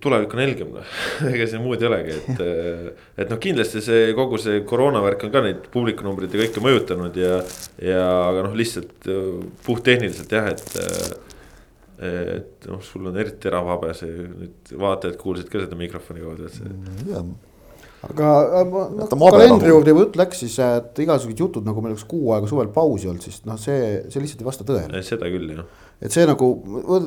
tulevik on helgem, noh, ega siin muud ei olegi, et. Äh, et noh, kindlasti see kogu see koroonavärk on ka neid publikunumbreid ja kõike mõjutanud ja, ja aga noh, lihtsalt äh, puhttehniliselt jah, et. et noh, sul on eriti terav habe, see nüüd vaatajad kuulsid ka seda mikrofoni kaudu, et see aga noh, kalendri juurde juba jutt läks siis, et igasugused jutud nagu meil oleks kuu aega suvel pausi olnud, siis noh, see, see lihtsalt ei vasta tõele. seda küll jah. et see nagu,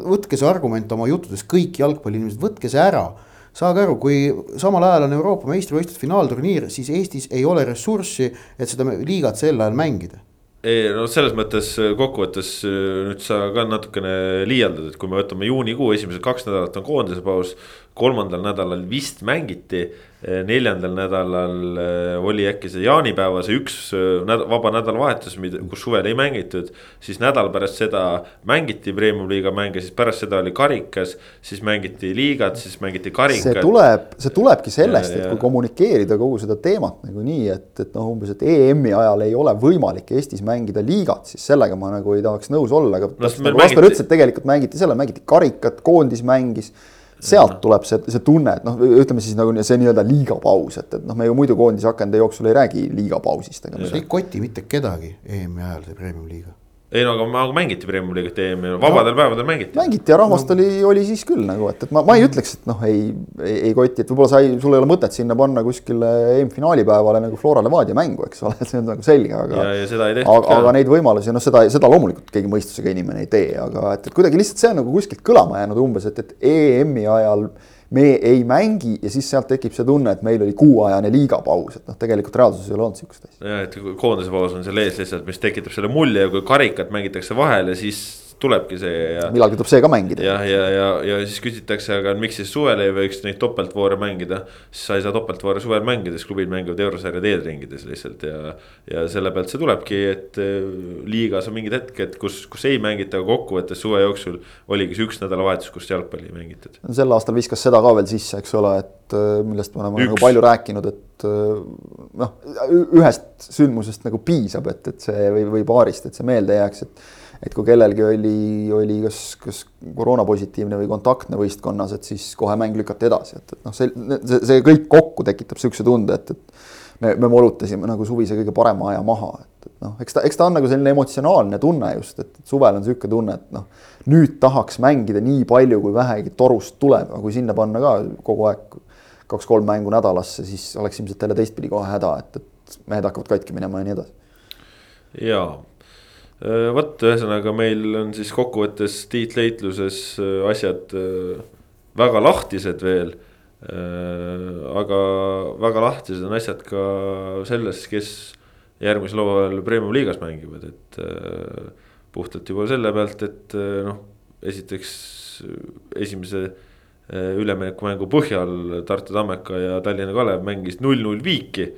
võtke see argument oma juttudes, kõik jalgpalliinimesed, võtke see ära. saage aru, kui samal ajal on Euroopa meistrivõistluste finaalturniir, siis Eestis ei ole ressurssi, et seda liigat sel ajal mängida ei no selles mõttes kokkuvõttes nüüd sa ka natukene liialdad, et kui me võtame juunikuu esimesed kaks nädalat on koondise paus. Kolmandal nädalal vist mängiti Eh, neljandal nädalal eh, oli äkki see jaanipäeva see üks eh, nädal, vaba nädalavahetus, kus suvel ei mängitud. siis nädal pärast seda mängiti premium-liiga mänge, siis pärast seda oli karikas, siis mängiti liigat, siis mängiti karikat. see tuleb, see tulebki sellest, et kui kommunikeerida kogu seda teemat nagu nii, et, et noh, umbes, et EM-i ajal ei ole võimalik Eestis mängida liigat, siis sellega ma nagu ei tahaks nõus olla, aga no, nagu Kaspar ütles, et tegelikult mängiti selle, mängiti karikat, koondis mängis sealt tuleb see, see tunne, et noh, ütleme siis nagu see nii-öelda liigapaus, et, et noh, me ju muidu koondise akende jooksul ei räägi liigapausist. see ei koti mitte kedagi EM-i ajal, see premium liiga ei no aga, aga mängiti Premiumi liigat EM-i, vabadel no, päevadel mängiti. mängiti ja rahvast no. oli, oli siis küll nagu, et, et ma, ma ei ütleks, et noh, ei, ei, ei koti, et võib-olla sai, sul ei ole mõtet sinna panna kuskile EM-finaali päevale nagu Flora Levadia mängu, eks ole, see on nagu selge, aga. aga, aga neid võimalusi, noh, seda, seda loomulikult keegi mõistusega inimene ei tee, aga et, et kuidagi lihtsalt see on nagu kuskilt kõlama jäänud umbes, et, et EM-i ajal me ei mängi ja siis sealt tekib see tunne, et meil oli kuuajane liigapaus, et noh, tegelikult reaalsuses ei ole olnud sihukest asja. ja, et koondise paus on seal ees lihtsalt, mis tekitab selle mulje ja kui karikat mängitakse vahele, siis tulebki see ja. millalgi tuleb see ka mängida. jah, ja, ja, ja, ja siis küsitakse, aga miks siis suvel ei võiks neid topeltvoore mängida. siis sa ei saa topeltvoore suvel mängida, sest klubid mängivad eurosarja teedringides lihtsalt ja. ja selle pealt see tulebki, et äh, liigas on mingid hetked, kus, kus ei mängita, aga kokkuvõttes suve jooksul oligi see üks nädalavahetus, kus jalgpalli ei mängitud. sel aastal viskas seda ka veel sisse, eks ole, et äh, millest me oleme nagu palju rääkinud, et noh, ühest sündmusest nagu piisab, et, et see või, või paarist, et see meelde jääks, et et kui kellelgi oli, oli kas, kas koroonapositiivne või kontaktne võistkonnas, et siis kohe mäng lükati edasi, et, et noh, see, see, see kõik kokku tekitab niisuguse tunde, et, et me, me molutasime nagu suvise kõige parema aja maha, et, et noh, eks ta, eks ta on nagu selline emotsionaalne tunne just, et suvel on niisugune tunne, et noh, nüüd tahaks mängida nii palju, kui vähegi torust tuleb, aga kui sinna panna ka kogu aeg kaks-kolm mängu nädalasse, siis oleks ilmselt jälle teistpidi kohe häda, et, et mehed hakkavad katki minema ja nii edasi. jaa vot ühesõnaga, meil on siis kokkuvõttes tiitleitluses äh, asjad äh, väga lahtised veel. aga väga lahtised on asjad ka selles, kes järgmisel hooajal Premium liigas mängivad, et puhtalt juba selle pealt, et noh, esiteks esimese üleminekumängu põhjal Tartu Tammeka ja Tallinna Kalev mängis null-null viiki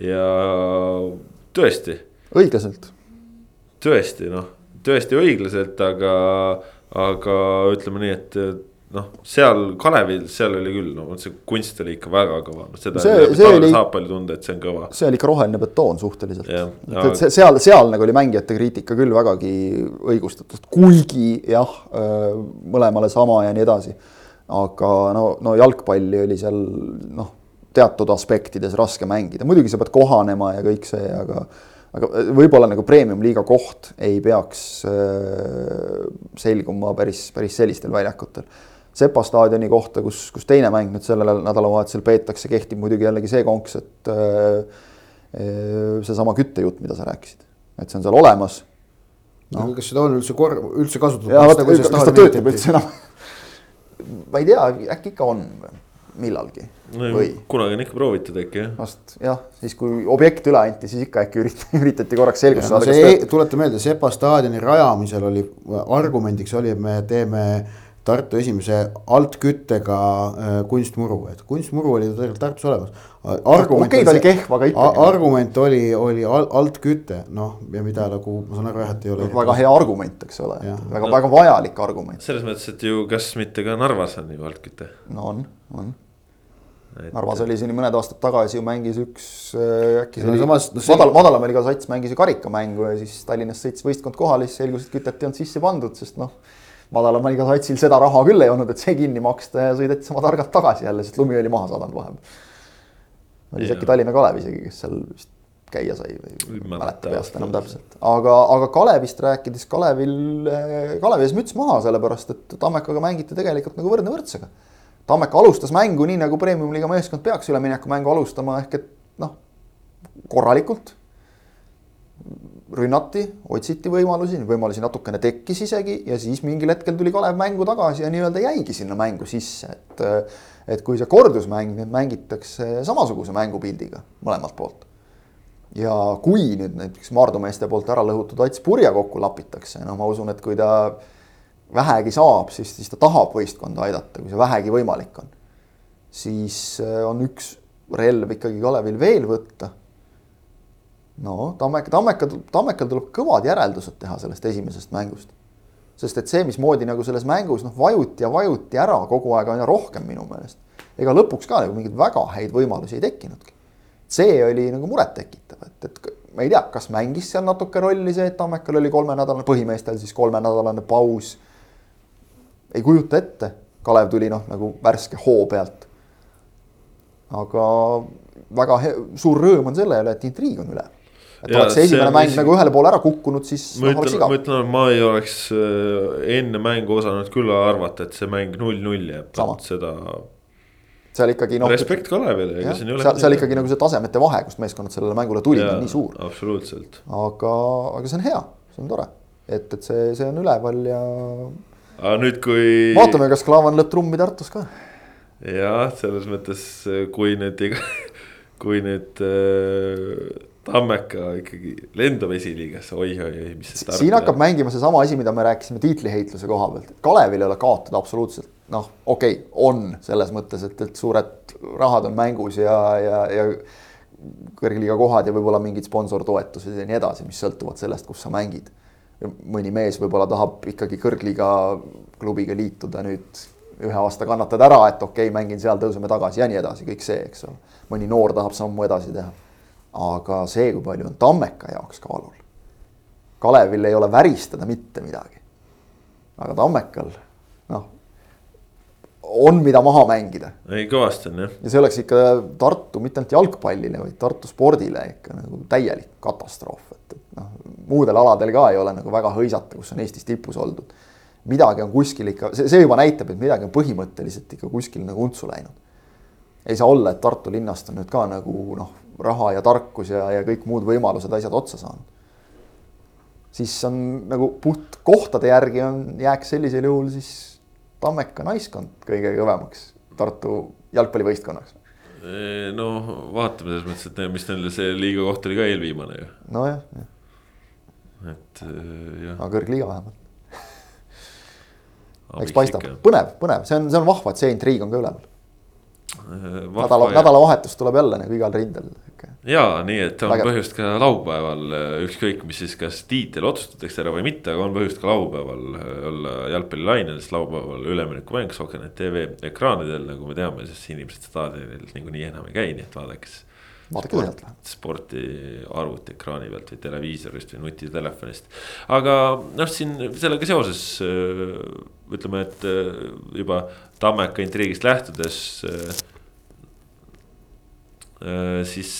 ja tõesti. õiglaselt tõesti noh, tõesti õiglaselt, aga, aga ütleme nii, et noh, seal Kalevil, seal oli küll, no see kunst oli ikka väga kõva, noh seda see, see oli, saab palju tunda, et see on kõva. see oli ikka roheline betoon suhteliselt. et, et see, seal, seal nagu oli mängijate kriitika küll vägagi õigustatud, kuigi jah, mõlemale sama ja nii edasi. aga no, no jalgpalli oli seal noh, teatud aspektides raske mängida, muidugi sa pead kohanema ja kõik see, aga aga äh, võib-olla nagu premium-liiga koht ei peaks äh, selguma päris, päris sellistel väljakutel. Sepa staadioni kohta, kus, kus teine mäng nüüd sellel nädalavahetusel peetakse, kehtib muidugi jällegi see konks, et äh, seesama küttejutt, mida sa rääkisid, et see on seal olemas no.. kas seda on üldse kor-, üldse kasutatud? kas ta töötab üldse enam? ma ei tea, äkki ikka on millalgi no, või? kunagi on ikka proovitud äkki jah. vast jah, siis kui objekt üle anti, siis ikka äkki üritati, üritati korraks selgust saada. See... tuleta meelde, Sepa staadioni rajamisel oli argumendiks oli, et me teeme Tartu esimese altküttega äh, kunstmuru, et kunstmuru oli tegelikult Tartus olemas. okei okay,, ta oli kehv, aga ikkagi. argument oli, oli altküte, noh, ja mida nagu ma saan aru jah, et ei ole. väga hea argument, eks ole, väga no,, väga vajalik argument. selles mõttes, et ju kas mitte ka Narvas on ju altküte. no on, on et.... Narvas oli siin mõned aastad tagasi ju mängis üks äh, äkki see oli samas, no, see... madal, madalama liiga sats mängis ju karikamängu ja siis Tallinnas sõitis võistkond kohale, siis selgus, et kütet ei olnud sisse pandud, sest noh. madalama liiga satsil seda raha küll ei olnud, et see kinni maksta ja sõideti sama targalt tagasi jälle, sest lumi oli maha sadanud vahepeal. oli see äkki Tallinna Kalev isegi, kes seal vist käia sai või ei mäleta peast enam täpselt, aga, aga Kalevist rääkides, Kalevil, Kalevi ees müts maha, sellepärast et Tammekaga mängiti tegelikult nagu võrdne võrdsega Tammek alustas mängu nii, nagu premium-liiga meeskond peaks üleminekumängu alustama, ehk et noh, korralikult. rünnati, otsiti võimalusi, võimalusi natukene tekkis isegi ja siis mingil hetkel tuli Kalev mängu tagasi ja nii-öelda jäigi sinna mängu sisse, et. et kui see kordusmäng nüüd mängitakse samasuguse mängupildiga mõlemalt poolt. ja kui nüüd näiteks Maardu meeste poolt ära lõhutud Ats Purje kokku lapitakse, no ma usun, et kui ta vähegi saab, siis, siis ta tahab võistkonda aidata, kui see vähegi võimalik on. siis äh, on üks relv ikkagi Kalevil veel võtta. no Tammeka, Tammeka, Tammekal tuleb kõvad järeldused teha sellest esimesest mängust. sest et see, mismoodi nagu selles mängus noh, vajuti ja vajuti ära kogu aeg aina rohkem minu meelest. ega lõpuks ka nagu mingeid väga häid võimalusi ei tekkinudki. see oli nagu murettekitav, et, et ma ei tea, kas mängis seal natuke rolli see, et Tammekal oli kolmenädalane, põhimeestel siis kolmenädalane paus ei kujuta ette, Kalev tuli noh, nagu värske hoo pealt. aga väga he, suur rõõm on selle üle, et intriig on üle. et ja, oleks see esimene mäng nagu ühele poole ära kukkunud, siis ma ütlen, ma ütlen, ma ei oleks äh, enne mängu osanud küll arvata, et see mäng null-null jääb, seda seal ikkagi noh. respekt Kalevile, ega siin ei ole. seal, seal ikkagi nagu see tasemete vahe, kust meeskonnad sellele mängule tulid, on nii suur. absoluutselt. aga, aga see on hea, see on tore, et, et see, see on üleval ja aga nüüd, kui. vaatame, kas Klaavan lööb trummi Tartus ka. jah, selles mõttes, kui nüüd iga, kui nüüd äh, Tammeka ikkagi lendab esiliigasse, oi-oi-oi, mis see siin hakkab ja... mängima seesama asi, mida me rääkisime tiitliheitluse koha pealt, et Kalevil ei ole kaotada absoluutselt noh, okei okay,, on selles mõttes, et, et suured rahad on mängus ja, ja, ja kõrgliiga kohad ja võib-olla mingid sponsortoetused ja nii edasi, mis sõltuvad sellest, kus sa mängid. Mõni mees võib-olla tahab ikkagi kõrgliiga klubiga liituda nüüd ühe aasta kannatad ära, et okei okay,, mängin seal, tõuseme tagasi ja nii edasi, kõik see, eks ole. mõni noor tahab sammu edasi teha. aga see, kui palju on Tammeka jaoks kaalul. Kalevil ei ole väristada mitte midagi. aga Tammekal, noh, on, mida maha mängida. ei, kõvasti on jah. ja see oleks ikka Tartu mitte ainult jalgpallile, vaid Tartu spordile ikka nagu täielik katastroof, et, et noh, muudel aladel ka ei ole nagu väga hõisata, kus on Eestis tipus oldud midagi on kuskil ikka, see, see juba näitab, et midagi on põhimõtteliselt ikka kuskil nagu untsu läinud. ei saa olla, et Tartu linnast on nüüd ka nagu noh, raha ja tarkus ja, ja kõik muud võimalused, asjad otsa saanud. siis on nagu puht kohtade järgi on, jääks sellisel juhul siis Tammeka naiskond kõige kõvemaks Tartu jalgpallivõistkonnaks no vaatame selles mõttes, et mis neil see liiga koht oli ka eelviimane ju. nojah, jah. et jah. aga kõrgliiga vähemalt eks paistab, põnev, põnev, see on, see on vahva, et see intriig on ka üleval. Äh, nädala, nädalavahetus tuleb jälle nagu igal rindel. ja nii, et on Vägev. põhjust ka laupäeval, äh, ükskõik, mis siis, kas tiitel otsustatakse ära või mitte, aga on põhjust ka laupäeval äh, olla jalgpallilainel, sest laupäeval üleminekumäng Sokenet tv ekraanidel, nagu me teame, sest inimesed staadionil niikuinii enam ei käi, nii et vaadake siis vaadake sealt. sporti arvutiekraani pealt või televiisorist või nutitelefonist. aga noh, siin sellega seoses ütleme, et juba Tammeka intriigist lähtudes. siis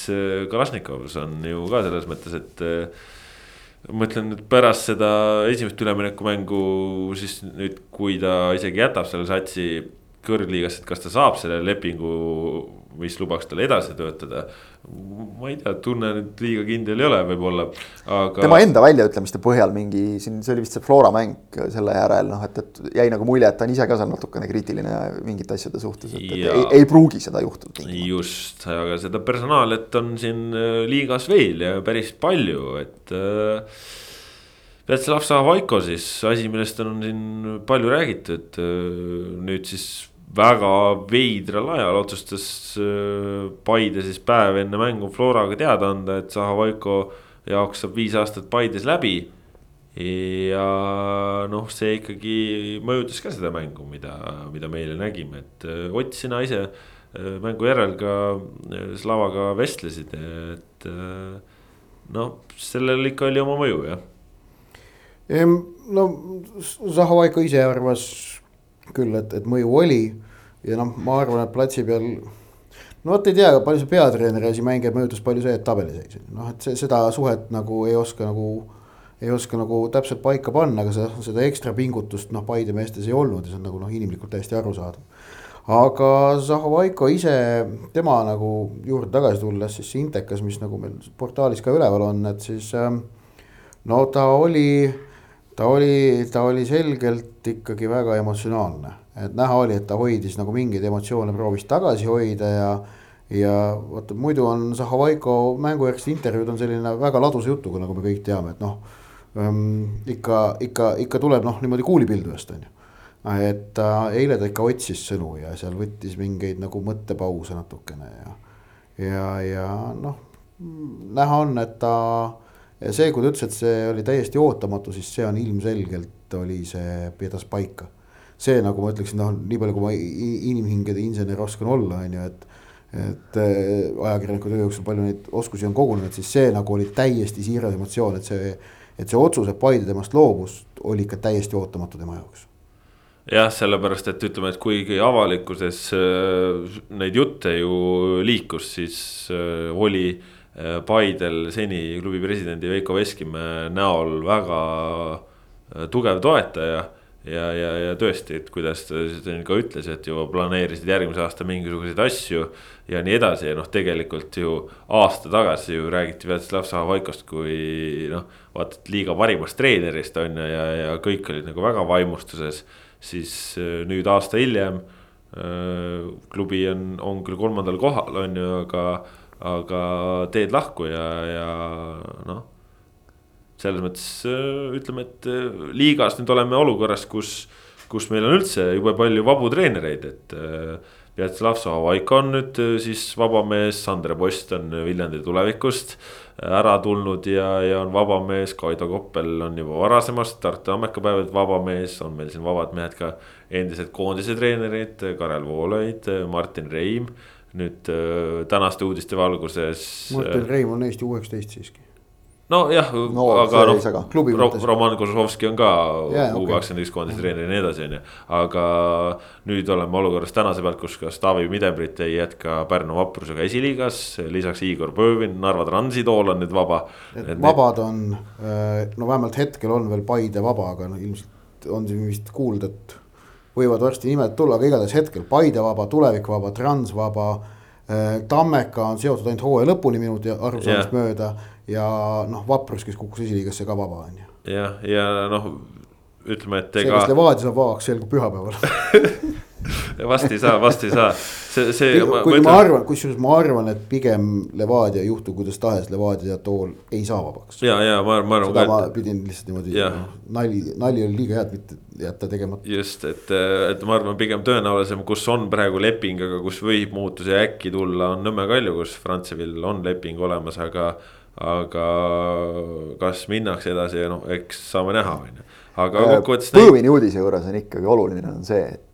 Kalašnikovs on ju ka selles mõttes, et ma ütlen nüüd pärast seda esimest üleminekumängu, siis nüüd, kui ta isegi jätab selle satsi kõrgliigasse, et kas ta saab selle lepingu mis lubaks tal edasi töötada. ma ei tea, tunne nüüd liiga kindel ei ole, võib-olla, aga. tema enda väljaütlemiste põhjal mingi siin, see oli vist see Flora mäng selle järel noh, et, et jäi nagu mulje, et ta on ise ka seal natukene kriitiline mingite asjade suhtes, et, et ei, ei pruugi seda juhtuda. just, aga seda personaalit on siin äh, liigas veel ja päris palju, et äh, Vjatšeslav Sahavaiko siis asi, millest on siin palju räägitud, äh, nüüd siis väga veidral ajal otsustas äh, Paide siis päev enne mängu Floraga teada anda, et Zahhovaiko jaoks saab viis aastat Paides läbi. ja noh, see ikkagi mõjutas ka seda mängu, mida, mida me eile nägime, et äh, Ott, sina ise äh, mängu järel ka Slavaga vestlesid, et noh, sellel ikka oli oma mõju, jah. no Zahhovaiko ise arvas küll, et, et mõju oli. ja noh, ma arvan, et platsi peal. no vot ei tea, palju see peatreeneri asi mängijaid mõjutas, palju see, tabeliseis noh, et see, seda suhet nagu ei oska nagu. ei oska nagu täpselt paika panna, aga seda, seda ekstra pingutust noh, Paide meestes ei olnud ja see on nagu noh, inimlikult täiesti arusaadav aga Zahovaiko ise, tema nagu juurde tagasi tulles, siis see intekas, mis nagu meil portaalis ka üleval on, et siis ähm, no ta oli ta oli, ta oli selgelt ikkagi väga emotsionaalne, et näha oli, et ta hoidis nagu mingeid emotsioone, proovis tagasi hoida ja. ja vaata muidu on Zahhovaiko mängujärgsed intervjuud on selline väga ladusa jutuga, nagu me kõik teame, et noh ähm,. ikka, ikka, ikka tuleb noh, niimoodi kuulipildujast on ju. et äh, eile ta ikka otsis sõnu ja seal võttis mingeid nagu mõttepause natukene ja, ja, ja noh, näha on, et ta ja see, kui ta ütles, et see oli täiesti ootamatu, siis see on ilmselgelt oli see, pidas paika. see nagu ma ütleksin, noh, nii palju, kui ma inimhingede insener oskan olla, on ju, et. et äh, ajakirjaniku töö jooksul palju neid oskusi on kogunenud, siis see nagu oli täiesti siiras emotsioon, et see. et see otsus, et Paide temast loobus, oli ikka täiesti ootamatu tema jaoks jah, sellepärast et ütleme, et kuigi avalikkuses äh, neid jutte ju liikus, siis äh, oli äh, Paidel seni klubi presidendi Veiko Veskimäe näol väga äh, tugev toetaja. ja, ja, ja tõesti, et kuidas ta ka ütles, et juba planeerisid järgmise aasta mingisuguseid asju ja nii edasi ja noh, tegelikult ju aasta tagasi ju räägiti Vjatšeslav Sahavaikost kui noh, vaata, et liiga parimast treenerist on ju ja, ja kõik olid nagu väga vaimustuses. siis äh, nüüd aasta hiljem klubi on, on küll kolmandal kohal, on ju, aga aga teed lahku ja, ja noh. selles mõttes äh, ütleme, et äh, liigas nüüd oleme olukorras, kus, kus meil on üldse jube palju vabu treenereid, et äh, Vjatslav Sohavaiko on nüüd siis vaba mees, Andre Post on Viljandi tulevikust ära tulnud ja, ja on vaba mees, Kaido Koppel on juba varasemast Tartu ammekupäevalt vaba mees, on meil siin vabad mehed ka. endised koondise treenerid, Karel Voolaid, Martin Reim, nüüd tänaste uudiste valguses. Martin Reim on Eesti U üheksateist siiski nojah no, aga noh, Roman Kozlovski on ka U kakskümmend üks koondise treener ja nii edasi, on ju. aga nüüd oleme olukorras tänase pealt, kus ka Stavi Midembrit ei jätka Pärnu vaprusega esiliigas. lisaks Igor Pöövin, Narva Transi tool on nüüd vaba. vabad on, äh, no vähemalt hetkel on veel Paide vaba, aga no ilmselt on siin vist kuulda, et võivad varsti nimed tulla, aga igatahes hetkel Paide vaba, Tulevik vaba, Trans vaba. Äh, Tammeka on seotud ainult hooaja lõpuni minu arusaamist yeah. mööda ja noh, Vaprus, kes kukkus esiliigasse ka vaba on ju. jah, ja noh, ütleme, et ega. see, kas Levadia saab vabaks, selgub pühapäeval vast ei saa, vast ei saa, see, see. kuigi ma arvan, kusjuures ma arvan, et pigem Levadia juhtu kuidas tahes, Levadia tool ei saa vabaks. ja, ja ma, ma arvan. seda ma pidin lihtsalt niimoodi, nali, nali oli liiga hea, et mitte jätta tegemata. just, et, et ma arvan, pigem tõenäolisem, kus on praegu leping, aga kus võib muutusi äkki tulla, on Nõmme Kalju, kus Frantsevil on leping olemas, aga aga kas minnakse edasi, noh, eks saame näha, on ju, aga kokkuvõttes. Põõvini uudise juures on ikkagi oluline on see, et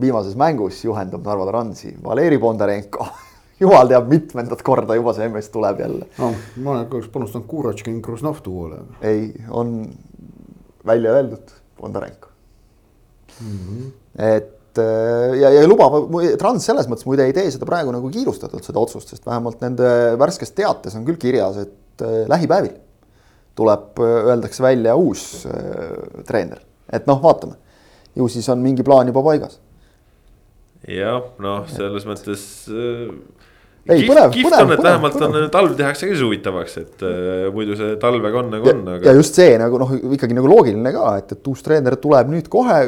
viimases mängus juhendab Narva Transi Valeri Bondarenko jumal teab mitmendat korda juba see mees tuleb jälle. no ma olen kahjuks panustanud Kuratškin Kruznov duole. ei, on välja öeldud Bondarenko mm. -hmm. et Äh, ja, ja lubab, Trans selles mõttes muide ei tee seda praegu nagu kiirustatult, seda otsust, sest vähemalt nende värskes teates on küll kirjas, et äh, lähipäevil tuleb, äh, öeldakse välja uus treener, et noh, vaatame. ju siis on mingi plaan juba paigas. Jah, noh, selles mõttes äh ei, põnev, põnev, on, et vähemalt põnev. on talv tehakse ka siis huvitavaks, et äh, muidu see talvega on nagu ja, on aga.... ja just see nagu noh, ikkagi nagu loogiline ka, et, et uus treener tuleb nüüd kohe.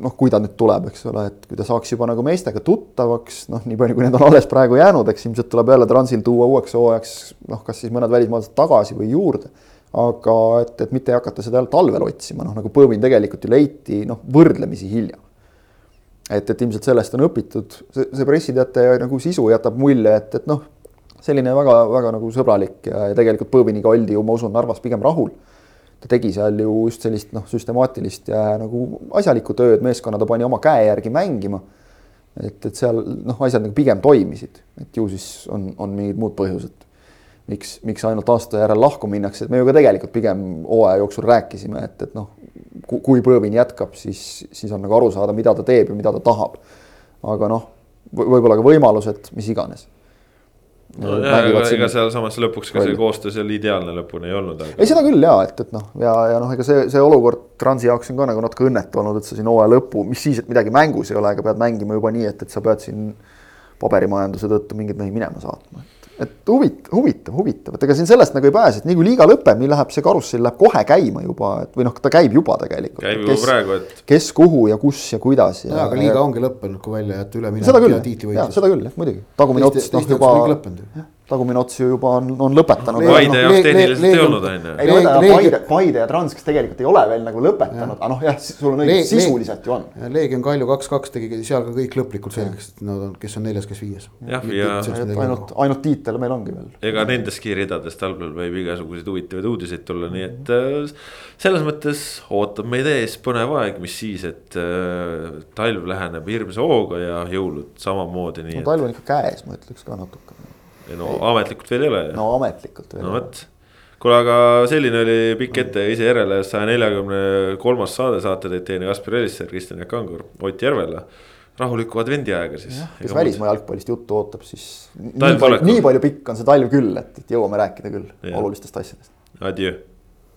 noh, kui ta nüüd tuleb, eks ole, et kui ta saaks juba nagu meestega tuttavaks, noh, nii palju, kui need on alles praegu jäänud, eks ilmselt tuleb jälle Transil tuua uueks hooajaks noh, kas siis mõned välismaalased tagasi või juurde. aga et, et mitte hakata seda jälle talvel otsima, noh nagu Põõmin tegelikult ju leiti noh, võrdlemisi hilja et, et ilmselt sellest on õpitud, see, see pressiteate nagu sisu jätab mulje, et, et noh, selline väga-väga nagu sõbralik ja, ja tegelikult Põõviniga oldi ju, ma usun, Narvas pigem rahul. ta tegi seal ju just sellist noh, süstemaatilist ja nagu asjalikku tööd, meeskonna ta pani oma käe järgi mängima. et, et seal noh, asjad nagu pigem toimisid, et ju siis on, on mingid muud põhjused miks, miks ainult aasta järel lahku minnakse, et me ju ka tegelikult pigem hooaja jooksul rääkisime, et, et noh, kui Põõvin jätkab, siis, siis on nagu aru saada, mida ta teeb ja mida ta tahab. aga noh, võib-olla ka võimalused, mis iganes. no jah, ega, ega sealsamas lõpuks ka see koostöö seal ideaalne lõpuni ei olnud aga.... ei, seda küll ja et, et noh, ja, ja noh, ega see, see olukord Transi jaoks on ka nagu natuke õnnetu olnud, et sa siin hooaja lõppu, mis siis, et midagi mängus ei ole, aga pead mängima juba nii, et, et sa pead siin paberimajanduse tõttu mingeid mehi minema saatma et huvitav, huvitav, huvitav, et ega siin sellest nagu ei pääse, et nii kui liiga lõpeb, nii läheb see karussell läheb kohe käima juba, et või noh, ta käib juba tegelikult. käib juba praegu, et. kes, kuhu ja kus ja kuidas. jaa, aga liiga ongi lõppenud, kui välja jätta üleminek ja tiitlivõistlus. seda küll, jah, muidugi. tagumine ots noh juba tagumine ots ju juba on, on lõpetanud. Paide jaoks tehniliselt ei olnud, on ju. ei no ütleme, Paide, Paide ja Trans, kes tegelikult ei ole veel nagu lõpetanud, aga noh, jah, sul on õigus, sisuliselt ju on. Leegion Kalju kaks-kaks tegi seal ka kõik lõplikult selgeks, et nad on, kes on neljas, kes viies. jah, ja. ainult, ainult tiitel meil ongi veel. ega nendestki ridadest talvel võib igasuguseid huvitavaid uudiseid tulla, nii et äh, selles mõttes ootab meid ees põnev aeg, mis siis, et äh, talv läheneb hirmsa hooga ja jõulud samamoodi. no talv on ikka käes, ma ütleks ka natuke no ametlikult veel ei ole. no ametlikult veel. no vot, kuule, aga selline oli pikk ette ise järele saja neljakümne kolmas saade, saate teid teinud Kaspar Elisser, Kristjan Jaak Kangur, Ott Järvela rahulikku advendiaega siis. kes välismaa jalgpallist juttu ootab, siis nii palju, nii palju pikk on see talv küll, et, et jõuame rääkida küll ja. olulistest asjadest. Adjöö